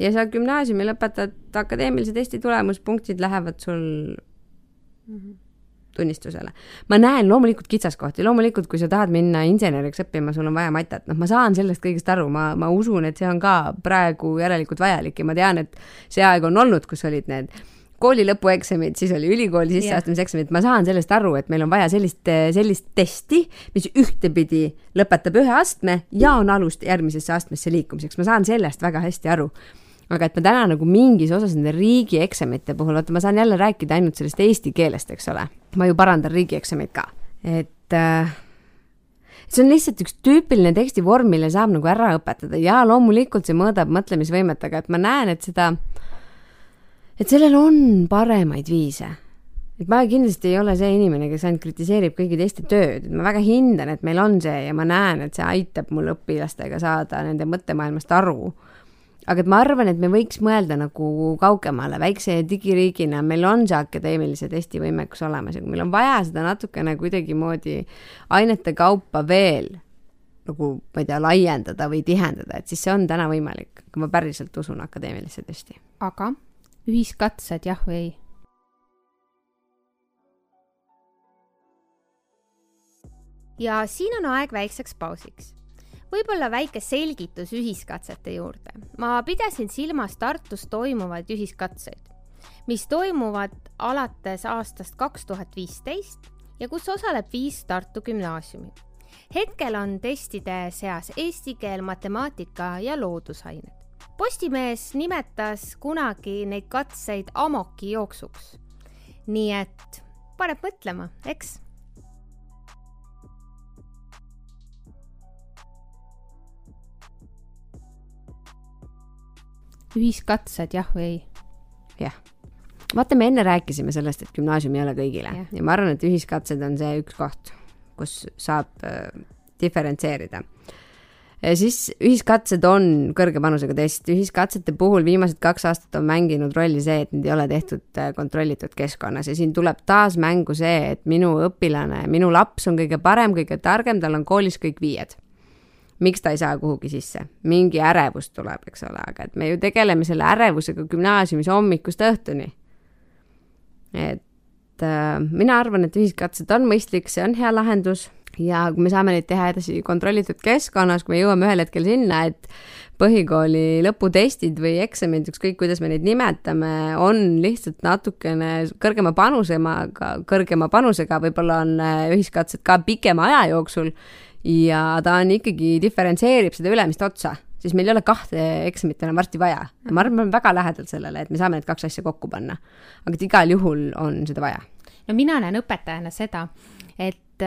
ja sa gümnaasiumi lõpetad, akadeemilise testi tulemuspunktid lähevad sul mm -hmm tunnistusele. ma näen loomulikult kitsaskohti, loomulikult kui sa tahad minna inseneriks õppima, sul on vaja matat, noh, ma saan sellest kõigest aru, ma, ma usun, et see on ka praegu järelikult vajalik ja ma tean, et see aeg on olnud, kus olid need kooli lõpueksamid, siis oli ülikooli sisseastumiseksamid, ma saan sellest aru, et meil on vaja sellist, sellist testi, mis ühtepidi lõpetab ühe astme ja on alust järgmisesse astmesse liikumiseks, ma saan sellest väga hästi aru aga et ma täna nagu mingis osas nende riigieksamite puhul, vaata, ma saan jälle rääkida ainult sellest eesti keelest, eks ole. ma ju parandan riigieksameid ka, et äh, see on lihtsalt üks tüüpiline tekstivorm, mille saab nagu ära õpetada. Ja loomulikult see mõõdab mõtlemisvõimet, aga et ma näen, et seda, et sellel on paremaid viise. Et ma kindlasti ei ole see inimene, kes ainult kritiseerib kõigi teiste tööd, et ma väga hindan, et meil on see ja ma näen, et see aitab mul õpilastega saada nende mõttemaailmast aru aga et ma arvan, et me võiks mõelda nagu kaugemale, väikse digiriigina, meil on see akadeemilise testi võimekus olemas ja kui meil on vaja seda natukene kuidagimoodi ainete kaupa veel nagu, ma ei tea, laiendada või tihendada, et siis see on täna võimalik, aga ma päriselt usun akadeemilisse testi. aga ühiskatsed, jah või ei? ja siin on aeg väikseks pausiks võib-olla väike selgitus ühiskatsete juurde. ma pidasin silmas Tartus toimuvaid ühiskatseid, mis toimuvad alates aastast kaks tuhat viisteist ja kus osaleb viis Tartu gümnaasiumi. hetkel on testide seas eesti keel, matemaatika ja loodusained. Postimees nimetas kunagi neid katseid amokijooksuks. nii et paneb mõtlema, eks ühiskatsed, jah või ei? jah. vaata, me enne rääkisime sellest, et gümnaasium ei ole kõigile ja, ja ma arvan, et ühiskatsed on see üks koht, kus saab äh, diferentseerida. Siis ühiskatsed on kõrge panusega test, ühiskatsete puhul viimased kaks aastat on mänginud rolli see, et need ei ole tehtud äh, kontrollitud keskkonnas ja siin tuleb taas mängu see, et minu õpilane, minu laps on kõige parem, kõige targem, tal on koolis kõik viied miks ta ei saa kuhugi sisse, mingi ärevus tuleb, eks ole, aga et me ju tegeleme selle ärevusega gümnaasiumis hommikust õhtuni. et äh, mina arvan, et ühiskatsed on mõistlik, see on hea lahendus ja kui me saame neid teha edasi kontrollitud keskkonnas, kui me jõuame ühel hetkel sinna, et põhikooli lõputestid või eksamid, ükskõik kuidas me neid nimetame, on lihtsalt natukene kõrgema panusega, kõrgema panusega, võib-olla on äh, ühiskatsed ka pikema aja jooksul ja ta on ikkagi, diferentseerib seda ülemist otsa, siis meil ei ole kahte eksamit enam varsti vaja. ma arvan, me oleme väga lähedal sellele, et me saame need kaks asja kokku panna. aga et igal juhul on seda vaja no mina näen õpetajana seda, et,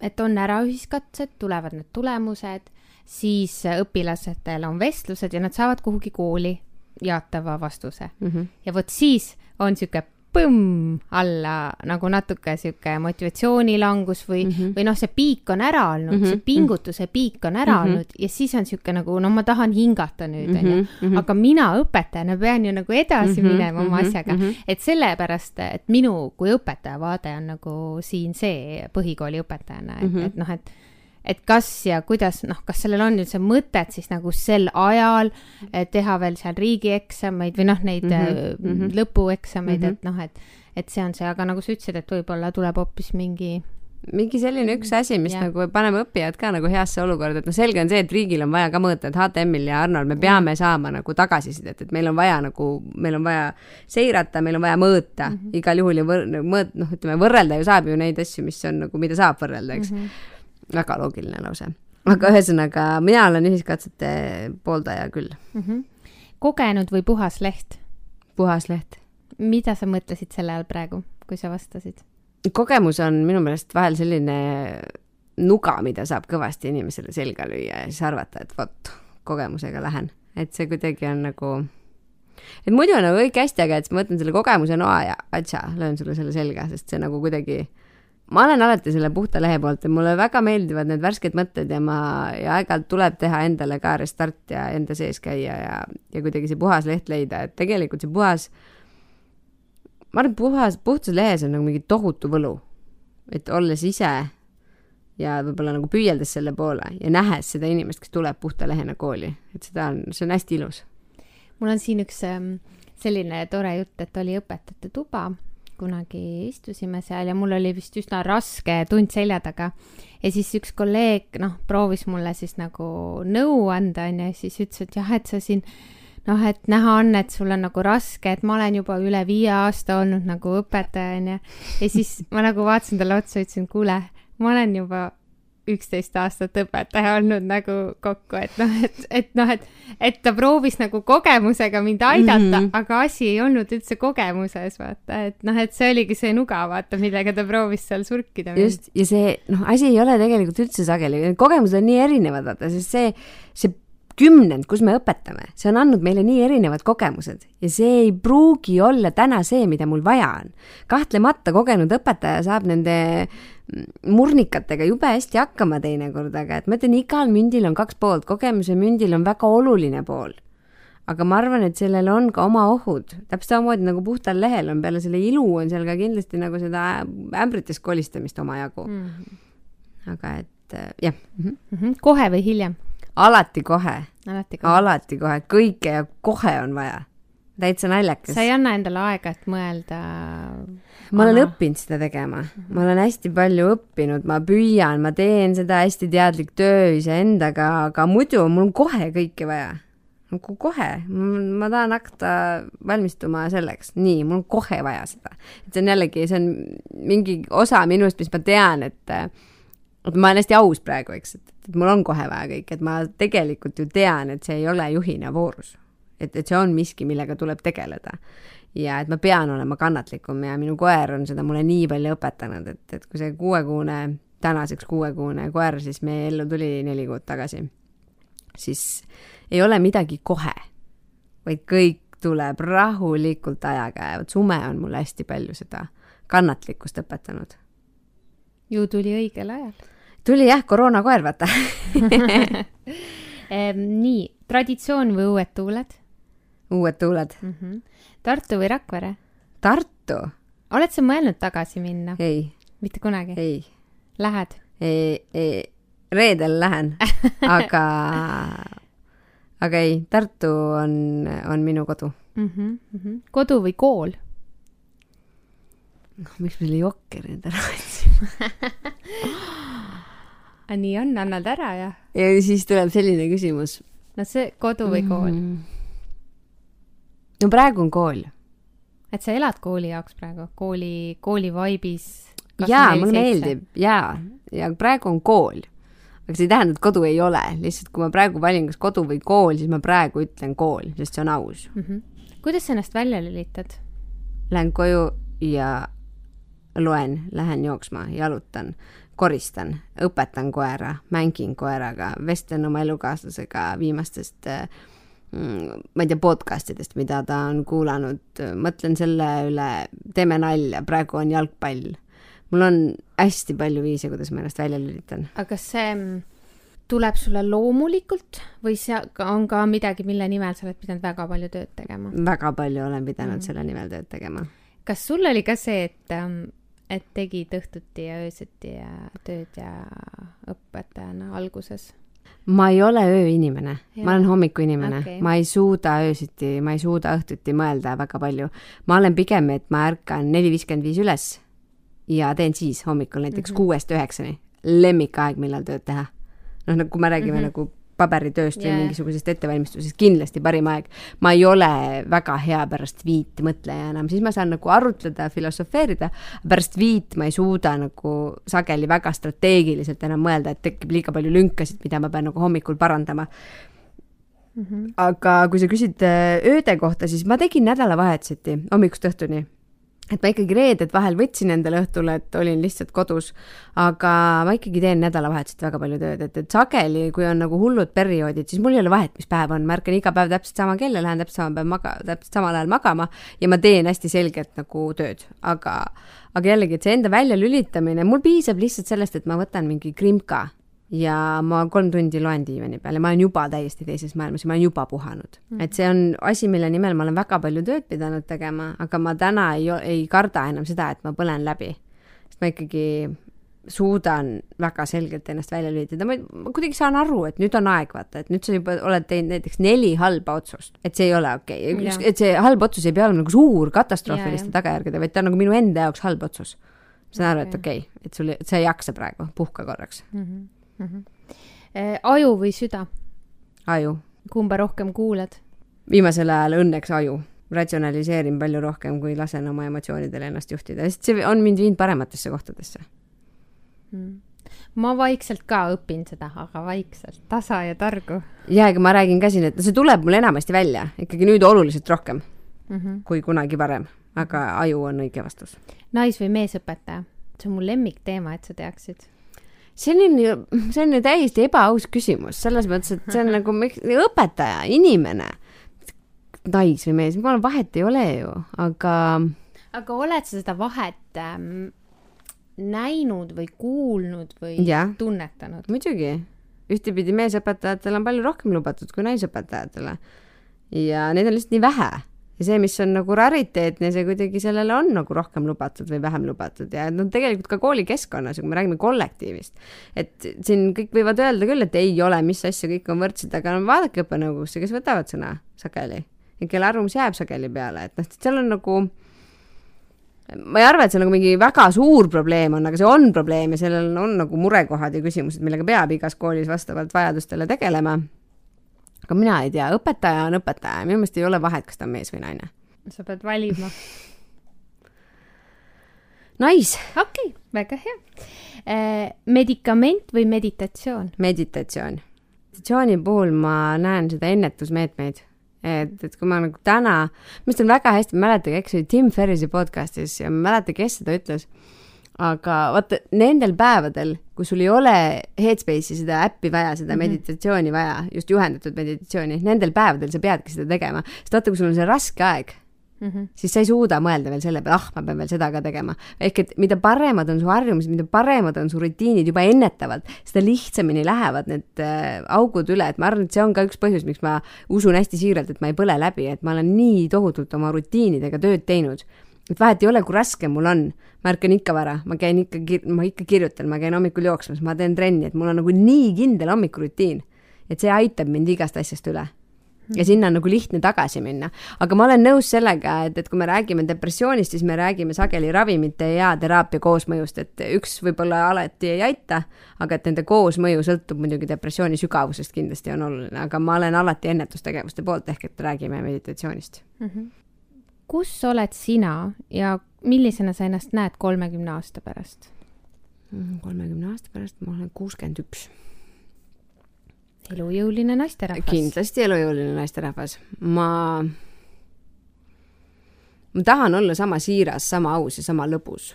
et on äraühiskatsed, tulevad need tulemused, siis õpilastel on vestlused ja nad saavad kuhugi kooli jaatava vastuse mm. -hmm. ja vot siis on niisugune põmm alla nagu natuke sihuke motivatsioonilangus või mm, -hmm. või noh, see piik on ära olnud mm, -hmm. see pingutuse piik on ära mm -hmm. olnud ja siis on sihuke nagu no ma tahan hingata nüüd onju mm -hmm., aga mina õpetajana pean ju nagu edasi mm -hmm. minema oma asjaga mm, -hmm. et sellepärast, et minu kui õpetaja vaade on nagu siin see põhikooli õpetajana, et mm, -hmm. et noh, et et kas ja kuidas, noh, kas sellel on üldse mõtet siis nagu sel ajal teha veel seal riigieksameid või noh, neid mm -hmm. lõpueksameid mm, -hmm. et noh, et, et see on see, aga nagu sa ütlesid, et võib-olla tuleb hoopis mingi mingi selline üks asi, mis yeah. nagu paneme õppijad ka nagu heasse olukorda, et noh, selge on see, et riigil on vaja ka mõõta, et HTM-il ja Arnol me peame mm. saama nagu tagasisidet, et meil on vaja nagu, meil on vaja seirata, meil on vaja mõõta mm -hmm. igal juhul ja võr-, mõõt-, noh, ütleme võrrelda ju saab ju neid asju, mis on nagu, mida saab võrrelda, eks mm. -hmm väga loogiline lause. aga ühesõnaga, mina olen ühiskatsete pooldaja küll mm. -hmm. kogenud või puhas leht? puhas leht. mida sa mõtlesid selle all praegu, kui sa vastasid? kogemus on minu meelest vahel selline nuga, mida saab kõvasti inimesele selga lüüa ja siis arvata, et vot, kogemusega lähen. et see kuidagi on nagu, et muidu on nagu kõik hästi, aga et siis ma võtan selle kogemuse noa ja atša, löön sulle selle selga, sest see nagu kuidagi ma olen alati selle puhta lehe poolt ja mulle väga meeldivad need värsked mõtted ja ma, ja aeg-ajalt tuleb teha endale ka restart ja enda sees käia ja, ja kuidagi see puhas leht leida, et tegelikult see puhas, ma arvan, puhas, puhtas lehes on nagu mingi tohutu võlu. et olles ise ja võib-olla nagu püüeldes selle poole ja nähes seda inimest, kes tuleb puhta lehena kooli, et seda on, see on hästi ilus. mul on siin üks ähm, selline tore jutt, et oli õpetajate tuba kunagi istusime seal ja mul oli vist üsna raske tund selja taga. ja siis üks kolleeg, noh, proovis mulle siis nagu nõu anda, onju, ja siis ütles, et jah, et sa siin noh, et näha on, et sul on nagu raske, et ma olen juba üle viie aasta olnud nagu õpetaja, onju. ja siis ma nagu vaatasin talle otsa, ütlesin, kuule, ma olen juba üksteist aastat õpetaja olnud nagu kokku, et noh, et, et noh, et, et ta proovis nagu kogemusega mind aidata mm, -hmm. aga asi ei olnud üldse kogemuses, vaata, et noh, et see oligi see nuga, vaata, millega ta proovis seal surkida. just, ja see, noh, asi ei ole tegelikult üldse sageli, kogemused on nii erinevad, vaata, sest see, see kümnend, kus me õpetame, see on andnud meile nii erinevad kogemused ja see ei pruugi olla täna see, mida mul vaja on. kahtlemata kogenud õpetaja saab nende murnikatega jube hästi hakkama teinekord, aga et ma ütlen, igal mündil on kaks poolt, kogemuse mündil on väga oluline pool. aga ma arvan, et sellel on ka oma ohud, täpselt samamoodi nagu puhtal lehel on peale selle ilu on seal ka kindlasti nagu seda ämbrites kolistamist omajagu mm. -hmm. aga et jah mm. -hmm. kohe või hiljem? Alati kohe. alati kohe. kõike ja kohe on vaja. täitsa naljakas. sa ei anna endale aega, et mõelda? ma olen õppinud seda tegema ma olen hästi palju õppinud, ma püüan, ma teen seda hästi teadlik töö iseendaga, aga muidu mul on kohe kõike vaja. nagu kohe, ma tahan hakata valmistuma selleks, nii, mul on kohe vaja seda. et see on jällegi, see on mingi osa minust, mis ma tean, et ma olen hästi aus praegu, eks, et, mul on kohe vaja kõik, et ma tegelikult ju tean, et see ei ole juhina voorus. et, et see on miski, millega tuleb tegeleda. ja et ma pean olema kannatlikum ja minu koer on seda mulle nii palju õpetanud, et, et kui see kuuekuune, tänaseks kuuekuune koer siis meie ellu tuli neli kuud tagasi, siis ei ole midagi kohe, vaid kõik tuleb rahulikult ajaga ja vot sume on mulle hästi palju seda kannatlikkust õpetanud. Ju tuli õigel ajal tuli jah, koroonakoer, vaata nii, traditsioon või uued tuuled? uued tuuled mm. -hmm. Tartu või Rakvere? Tartu. oled sa mõelnud tagasi minna? ei. mitte kunagi? ei. Lähed? reedel lähen aga, aga ei, Tartu on, on minu kodu mm. -hmm, mm -hmm. kodu või kool? noh, miks me selle jokkeri endale võtsime nii on, annad ära ja. ja siis tuleb selline küsimus. no see kodu või kool mm.? no praegu on kool. et sa elad kooli jaoks praegu, kooli, kooli vaibis? jaa, mulle meeldib jaa, ja praegu on kool. aga see ei tähenda, et kodu ei ole, lihtsalt kui ma praegu valin, kas kodu või kool, siis ma praegu ütlen kool, sest see on aus mm. -hmm. kuidas sa ennast välja lülitad? Lähen koju ja loen, lähen jooksma, jalutan, koristan, õpetan koera, mängin koeraga, vestlen oma elukaaslasega viimastest mm, ma ei tea, podcast idest, mida ta on kuulanud, mõtlen selle üle, teeme nalja, praegu on jalgpall. mul on hästi palju viise, kuidas ma ennast välja lülitan. aga kas see mm, tuleb sulle loomulikult või see on ka midagi, mille nimel sa oled pidanud väga palju tööd tegema? väga palju olen pidanud mm. selle nimel tööd tegema. kas sul oli ka see, et, et tegid õhtuti ja öösiti ja tööd ja õpetajana alguses? ma ei ole ööinimene, ma olen hommikuinimene okay., ma ei suuda öösiti, ma ei suuda õhtuti mõelda väga palju. ma olen pigem, et ma ärkan neli viiskümmend viis üles ja teen siis hommikul näiteks mm -hmm. kuuest üheksani, lemmikaeg, millal tööd teha. noh, nagu kui me räägime mm. -hmm. nagu paberitööst või Jaa. mingisugusest ettevalmistusest, kindlasti parim aeg. ma ei ole väga hea pärast viit mõtleja enam, siis ma saan nagu arutleda, filosofeerida, pärast viit ma ei suuda nagu sageli väga strateegiliselt enam mõelda, et tekib liiga palju lünkasid, mida ma pean nagu hommikul parandama. aga kui sa küsid äh, ööde kohta, siis ma tegin nädalavahetuseti hommikust õhtuni. Et ma ikkagi reeded vahel võtsin endale õhtule, et olin lihtsalt kodus, aga ma ikkagi teen nädalavahetuseti väga palju tööd, et, et sageli, kui on nagu hullud perioodid, siis mul ei ole vahet, mis päev on, ma ärkan iga päev täpselt sama kell ja lähen täpselt sama päev maga-, täpselt samal ajal magama ja ma teen hästi selgelt nagu tööd, aga aga jällegi, et see enda väljalülitamine, mul piisab lihtsalt sellest, et ma võtan mingi krimka ja ma kolm tundi loen diivani peal ja ma olen juba täiesti teises maailmas ja ma olen juba puhanud mm. -hmm. et see on asi, mille nimel ma olen väga palju tööd pidanud tegema, aga ma täna ei, ei karda enam seda, et ma põlen läbi. sest ma ikkagi suudan väga selgelt ennast välja lülitada, ma, kuidagi saan aru, et nüüd on aeg, vaata, et nüüd sa juba oled teinud näiteks neli halba otsust, et see ei ole okei okay. Et see halb otsus ei pea olema nagu suur katastroofiliste tagajärgedega, vaid ta on nagu minu enda jaoks halb otsus. ma saan aru, et Okei. okay,, et sul, sa ei jaksa praegu, puhka korraks, Eh, aju või süda, aju kumba rohkem kuulad? viimasel ajal õnneks aju, ratsionaliseerin palju rohkem, kui lasen oma emotsioonidele ennast juhtida, sest see on mind viinud parematesse kohtadesse. ma vaikselt ka õpin seda, aga vaikselt, tasa ja targu ja ega ma räägin ka siin, et see tuleb mul enamasti välja, ikkagi nüüd oluliselt rohkem mm. -hmm. kui kunagi varem, aga aju on õige vastus. nais- või meesõpetaja, see on mu lemmikteema, et sa teaksid. ju, see on ju täiesti ebaaus küsimus, selles mõttes, et see on nagu õpetaja, inimene, nais või mees, jumala vahet ei ole ju, aga aga oled sa seda vahet ähm, näinud või kuulnud või Jah. tunnetanud? muidugi, ühtepidi meesõpetajatel on palju rohkem lubatud kui naisõpetajatele. ja neid on lihtsalt nii vähe ja see, mis on nagu rariteetne, see kuidagi sellele on nagu rohkem lubatud või vähem lubatud ja no tegelikult ka koolikeskkonnas, kui me räägime kollektiivist, et siin kõik võivad öelda küll, et ei ole, mis asja, kõik on võrdsed, aga no vaadake õppenõukogusse, kes võtavad sõna sageli ja kelle arvamus jääb sageli peale, et noh, seal on nagu ma ei arva, et see nagu mingi väga suur probleem on, aga see on probleem ja sellel on nagu murekohad ja küsimused, millega peab igas koolis vastavalt vajadustele tegelema. Aga mina ei tea, õpetaja on õpetaja, minu meelest ei ole vahet, kas ta on mees või naine. sa pead valima. Nice, okei okay,, väga hea eh,. medikament või meditatsioon? meditatsioon. meditatsiooni puhul ma näen seda ennetusmeetmeid, et, et kui ma nagu täna, arust on väga hästi, ma ei mäleta, eks oli Tim Ferrise podcast'is ja ma ei mäleta, kes seda ütles, aga vaata nendel päevadel, kui sul ei ole Headspace'i seda äppi vaja, seda mm -hmm. meditatsiooni vaja, just juhendatud meditatsiooni, nendel päevadel sa peadki seda tegema, sest vaata, kui sul on see raske aeg, Mm -hmm. siis sa ei suuda mõelda veel selle peale, ah, ma pean veel seda ka tegema. ehk et mida paremad on su harjumused, mida paremad on su rutiinid juba ennetavalt, seda lihtsamini lähevad need äh, augud üle, et ma arvan, et see on ka üks põhjus, miks ma usun hästi siiralt, et ma ei põle läbi, et ma olen nii tohutult oma rutiinidega tööd teinud. Et vahet ei ole, kui raske mul on, ma ärkan ikka vara, ma käin ikka, ma ikka kirjutan, ma käin hommikul jooksmas, ma teen trenni, et mul on nagu nii kindel hommikurutiin, et see aitab mind igast asjast üle. Ja sinna on nagu lihtne tagasi minna. aga ma olen nõus sellega, et, et kui me räägime depressioonist, siis me räägime sageli ravimite ja teraapia koosmõjust, et üks võib-olla alati ei aita, aga et nende koosmõju sõltub muidugi depressiooni sügavusest kindlasti on oluline, aga ma olen alati ennetustegevuste poolt, ehk et räägime meditatsioonist. Kus oled sina ja millisena sa ennast näed kolmekümne aasta pärast? kolmekümne aasta pärast ma olen kuuskümmend üks. elujõuline naisterahvas. kindlasti elujõuline naisterahvas, ma, ma tahan olla sama siiras, sama aus ja sama lõbus.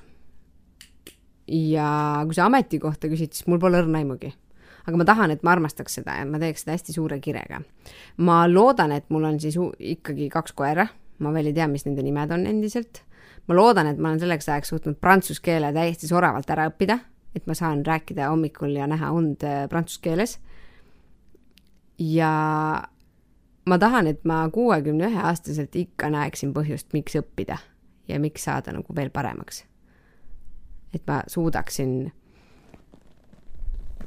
ja kui sa ametikohta küsid, siis mul pole õrna aimugi. aga ma tahan, et ma armastaks seda ja ma teeks seda hästi suure kirega. ma loodan, et mul on siis ikkagi kaks koera, ma veel ei tea, mis nende nimed on endiselt. ma loodan, et ma olen selleks ajaks suutnud prantsuse keele täiesti soravalt ära õppida, et ma saan rääkida hommikul ja näha und äh, prantsuse keeles. ja ma tahan, et ma kuuekümne ühe aastaselt ikka näeksin põhjust, miks õppida ja miks saada nagu veel paremaks et ma suudaksin,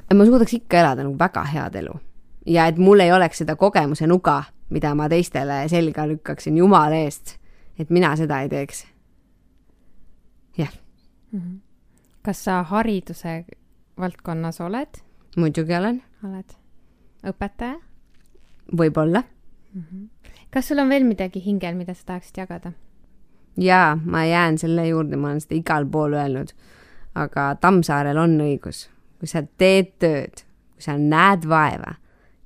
et ma suudaks ikka elada nagu väga head elu. ja et mul ei oleks seda kogemuse nuga, mida ma teistele selga lükkaksin jumala eest, et mina seda ei teeks. jah. -hmm. kas sa hariduse valdkonnas oled? muidugi olen. oled õpetaja? võib-olla mm. -hmm. kas sul on veel midagi hingel, mida sa tahaksid jagada? jaa, ma jään selle juurde, ma olen seda igal pool öelnud. aga Tammsaarel on õigus, kui sa teed tööd, kui sa näed vaeva,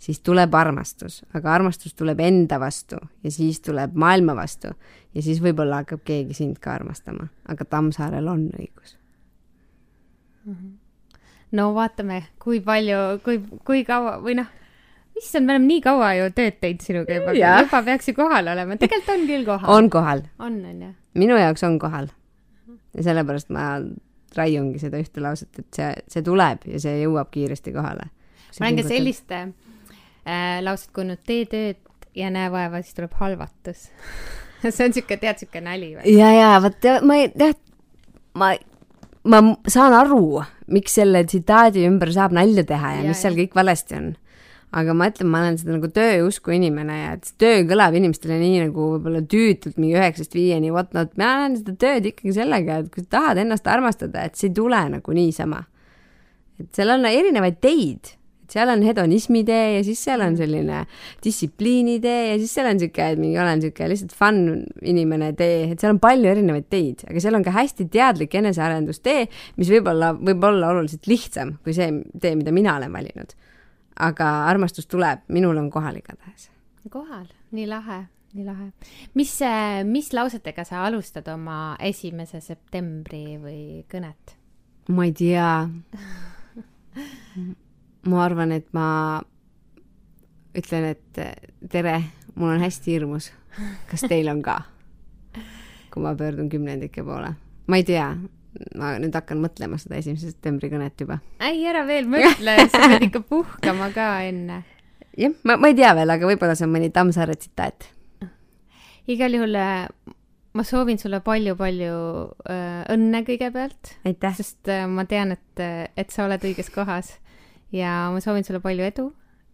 siis tuleb armastus, aga armastus tuleb enda vastu ja siis tuleb maailma vastu ja siis võib-olla hakkab keegi sind ka armastama, aga Tammsaarel on õigus mm. -hmm. no vaatame, kui palju, kui, kui kaua või noh issand, me oleme nii kaua ju tööd teinud sinuga juba, juba peaks ju kohal olema, tegelikult on küll kohal. on kohal. on, on ju? minu jaoks on kohal. ja sellepärast ma raiungi seda ühte lauset, et see, see tuleb ja see jõuab kiiresti kohale. ma olen ka sellist äh, lauset kuulnud, tee tööd ja näe vaeva, siis tuleb halvatus see on siuke, tead, siuke nali või? ja, ja vot ma ei, jah, ma, ma saan aru, miks selle tsitaadi ümber saab nalja teha ja, ja mis seal kõik valesti on aga ma ütlen, ma olen seda nagu tööusku inimene ja et see töö kõlab inimestele nii nagu võib-olla tüütult mingi üheksast viieni, whatnot, mina näen seda tööd ikkagi sellega, et kui sa tahad ennast armastada, et see ei tule nagu niisama. et seal on erinevaid teid, seal on hedonismi tee ja siis seal on selline distsipliini tee ja siis seal on sihuke, et mingi olen sihuke lihtsalt fun inimene tee, et seal on palju erinevaid teid, aga seal on ka hästi teadlik enesearendustee, mis võib-olla, võib olla oluliselt lihtsam kui see tee, mida mina olen valinud aga armastus tuleb, minul on kohal igatahes. kohal, nii lahe, nii lahe. mis, mis lausetega sa alustad oma esimese septembri või kõnet? ma ei tea. ma arvan, et ma ütlen, et tere, mul on hästi hirmus. kas teil on ka? kui ma pöördun kümnendike poole. ma ei tea, ma nüüd hakkan mõtlema seda esimese septembri kõnet juba. ei, ära veel mõtle, sa pead ikka puhkama ka enne. jah, ma, ma ei tea veel, aga võib-olla see on mõni Tammsaare tsitaat. igal juhul äh, ma soovin sulle palju-palju äh, õnne kõigepealt. sest ma tean, et, et sa oled õiges kohas ja ma soovin sulle palju edu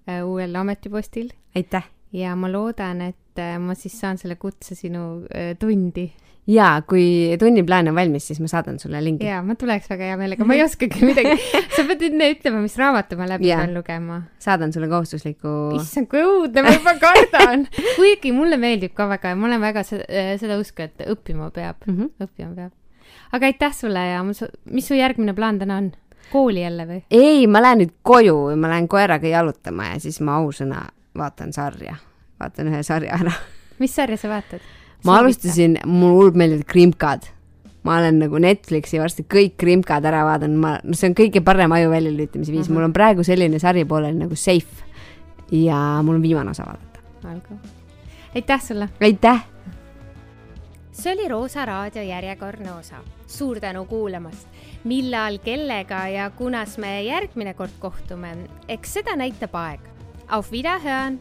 äh, uuel ametipostil. aitäh! ja ma loodan, et äh, ma siis saan selle kutse sinu äh, tundi jaa, kui tunniplaan on valmis, siis ma saadan sulle lingi. jaa, ma tuleks väga hea meelega, ma ei oskagi midagi sa pead enne ütlema, mis raamatu ma läbi pean lugema. saadan sulle kohustusliku. issand, kui õudne, ma juba kardan kuigi mulle meeldib ka väga ja ma olen väga seda, seda usku, et õppima peab mm, -hmm. õppima peab. aga aitäh sulle ja mis su järgmine plaan täna on? Kooli jälle või? ei, ma lähen nüüd koju, ma lähen koeraga jalutama ja siis ma ausõna vaatan sarja, vaatan ühe sarja ära mis sarja sa vaatad? ma alustasin, mulle hullult meeldivad krimkad. ma olen nagu Netflixi varsti kõik krimkad ära vaadanud, ma, no see on kõige parem aju väljalülitamise viis uh, -huh. mul on praegu selline sari pooleli nagu Safe. ja mul on viimane osa vaadata. olgu. aitäh sulle! aitäh! see oli Roosa raadio järjekordne osa. suur tänu kuulamast! millal, kellega ja kunas me järgmine kord kohtume, eks seda näitab aeg. Auf Wiederhören!